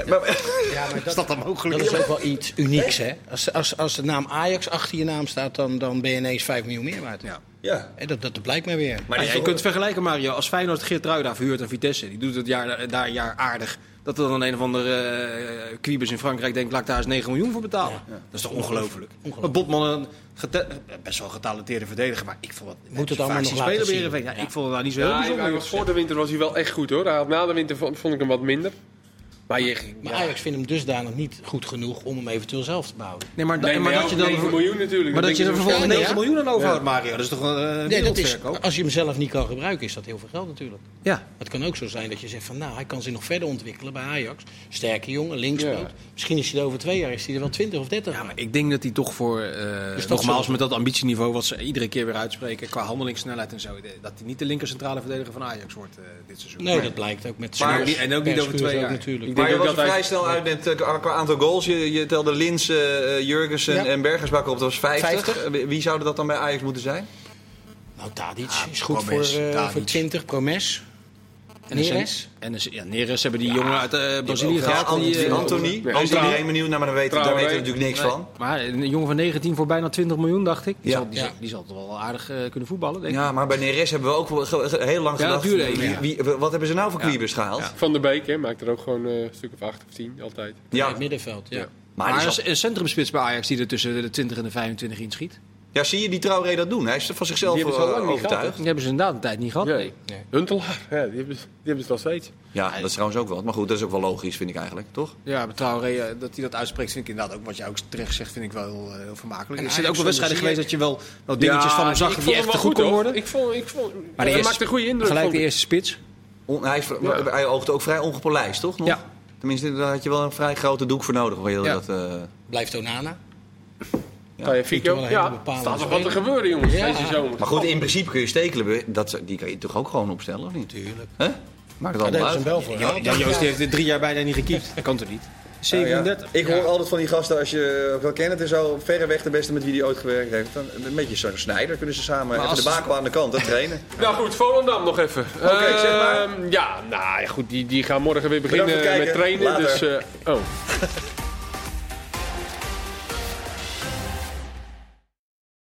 Nee, maar, ja, maar dat, is dat dan mogelijk? Dat is ook wel iets unieks, hè? Als, als, als de naam Ajax achter je naam staat, dan, dan ben je ineens 5 miljoen meer waard. Ja. Ja. En dat, dat blijkt mij weer. Maar je kunt vergelijken, Mario. Als Feyenoord Geert Ruida verhuurt aan Vitesse, die doet het jaar, daar een jaar aardig. Dat er dan een of andere uh, in Frankrijk denkt, laat ik daar eens 9 miljoen voor betalen. Ja. Dat is toch ongelooflijk? ongelooflijk. Botman, een best wel getalenteerde verdediger, maar ik vond het... Moet het allemaal nog laten zien. Ja, Ik vond het nou niet zo heel ja, bijzonder. Voor de winter was hij wel echt goed hoor. Hij had, na de winter vond, vond ik hem wat minder. Maar, je, maar Ajax vindt hem dusdanig niet goed genoeg om hem eventueel zelf te bouwen. Nee, maar, nee, maar, dat je dan 9 miljoen natuurlijk. Maar dat, je er vervolgens 9 miljoen aan overhoudt, Mario. Dat is toch een uh, nee, dat is, Als je hem zelf niet kan gebruiken, is dat heel veel geld natuurlijk. Ja. Het kan ook zo zijn dat je zegt van nou, hij kan zich nog verder ontwikkelen bij Ajax. Sterke jongen, linkspoot. Misschien is hij er over twee jaar is hij er wel 20 of 30. Ja, maar ik denk dat hij toch voor, uh, dus nogmaals met dat ambitieniveau wat ze iedere keer weer uitspreken, qua handelingssnelheid en zo, dat hij niet de linker centrale verdediger van Ajax wordt uh, dit seizoen. Nee, dat blijkt ook met maar, En ook niet over twee jaar. Natuurlijk. Denk ook dat hij snel uit met uh, qua aantal goals. Je, je telde Lins, uh, Jurgensen ja. en Bergersbakker op. Dat was 50. 50. Wie zouden dat dan bij Ajax moeten zijn? Nou, Tadic ah, is goed voor, uh, voor 20. Promes. Neres? En ja, Neres hebben die jongen uit uh, Brazilië gehad. Die, uh, Anthony. Anthony 1 miljoen, nou, maar daar weten, daar weten we natuurlijk niks nee. van. Maar een jongen van 19 voor bijna 20 miljoen, dacht ik. Die, ja. zal, die, ja. zal, die zal toch wel aardig uh, kunnen voetballen, denk ik. Ja, maar bij Neres hebben we ook heel lang gedacht. Ja, wie, wie, wat hebben ze nou voor kliebers gehaald? Van der Beek, hè, maakt er ook gewoon een stuk of 8 of 10, altijd. Ja, in het middenveld, ja. Maar, maar is een centrumspits bij Ajax die er tussen de 20 en de 25 inschiet. Ja, zie je die Traoré dat doen? Hij is van zichzelf die hebben ze overtuigd. die hebben ze inderdaad een tijd niet gehad. Nee. nee. Huntelaar, ja, die, hebben, die hebben het wel steeds. Ja, dat is trouwens ook wel. Maar goed, dat is ook wel logisch, vind ik eigenlijk, toch? Ja, maar Traoré, dat hij dat uitspreekt, vind ik inderdaad ook, wat jij ook terecht zegt, vind ik wel heel, heel vermakelijk. er zijn ook wel wedstrijden geweest dat je wel, wel dingetjes ja, van hem zag die echt te goed kon worden. Ik vond, ik vond, maar hij maakte een goede indruk. Gelijk de eerste spits. hij, hij oogde ook vrij ongepolijst, toch? Nog? Ja. Tenminste, daar had je wel een vrij grote doek voor nodig. Wil je dat, uh... Blijft Onana? Ja, Fico. Ja, staat nog wat te gebeuren, jongens, ja. deze zomer. Maar goed, in principe kun je stekelen. Dat, die kan je toch ook gewoon opstellen, of niet? Tuurlijk. Huh? Maakt het allemaal uit. Een bel voor. Ja, ja, Joost heeft drie jaar bijna niet gekiept. Dat kan toch niet? 37. Ik hoor altijd van die gasten, als je wel kent het en zo, verreweg de beste met wie die ooit gewerkt heeft. Dan, een beetje zo'n snijder kunnen ze samen even de bakel aan de kant en trainen. nou goed, Volendam nog even. Oké, okay, zeg maar. Ehm, ja, nou ja, goed, die, die gaan morgen weer beginnen met trainen. Dus, uh, oh.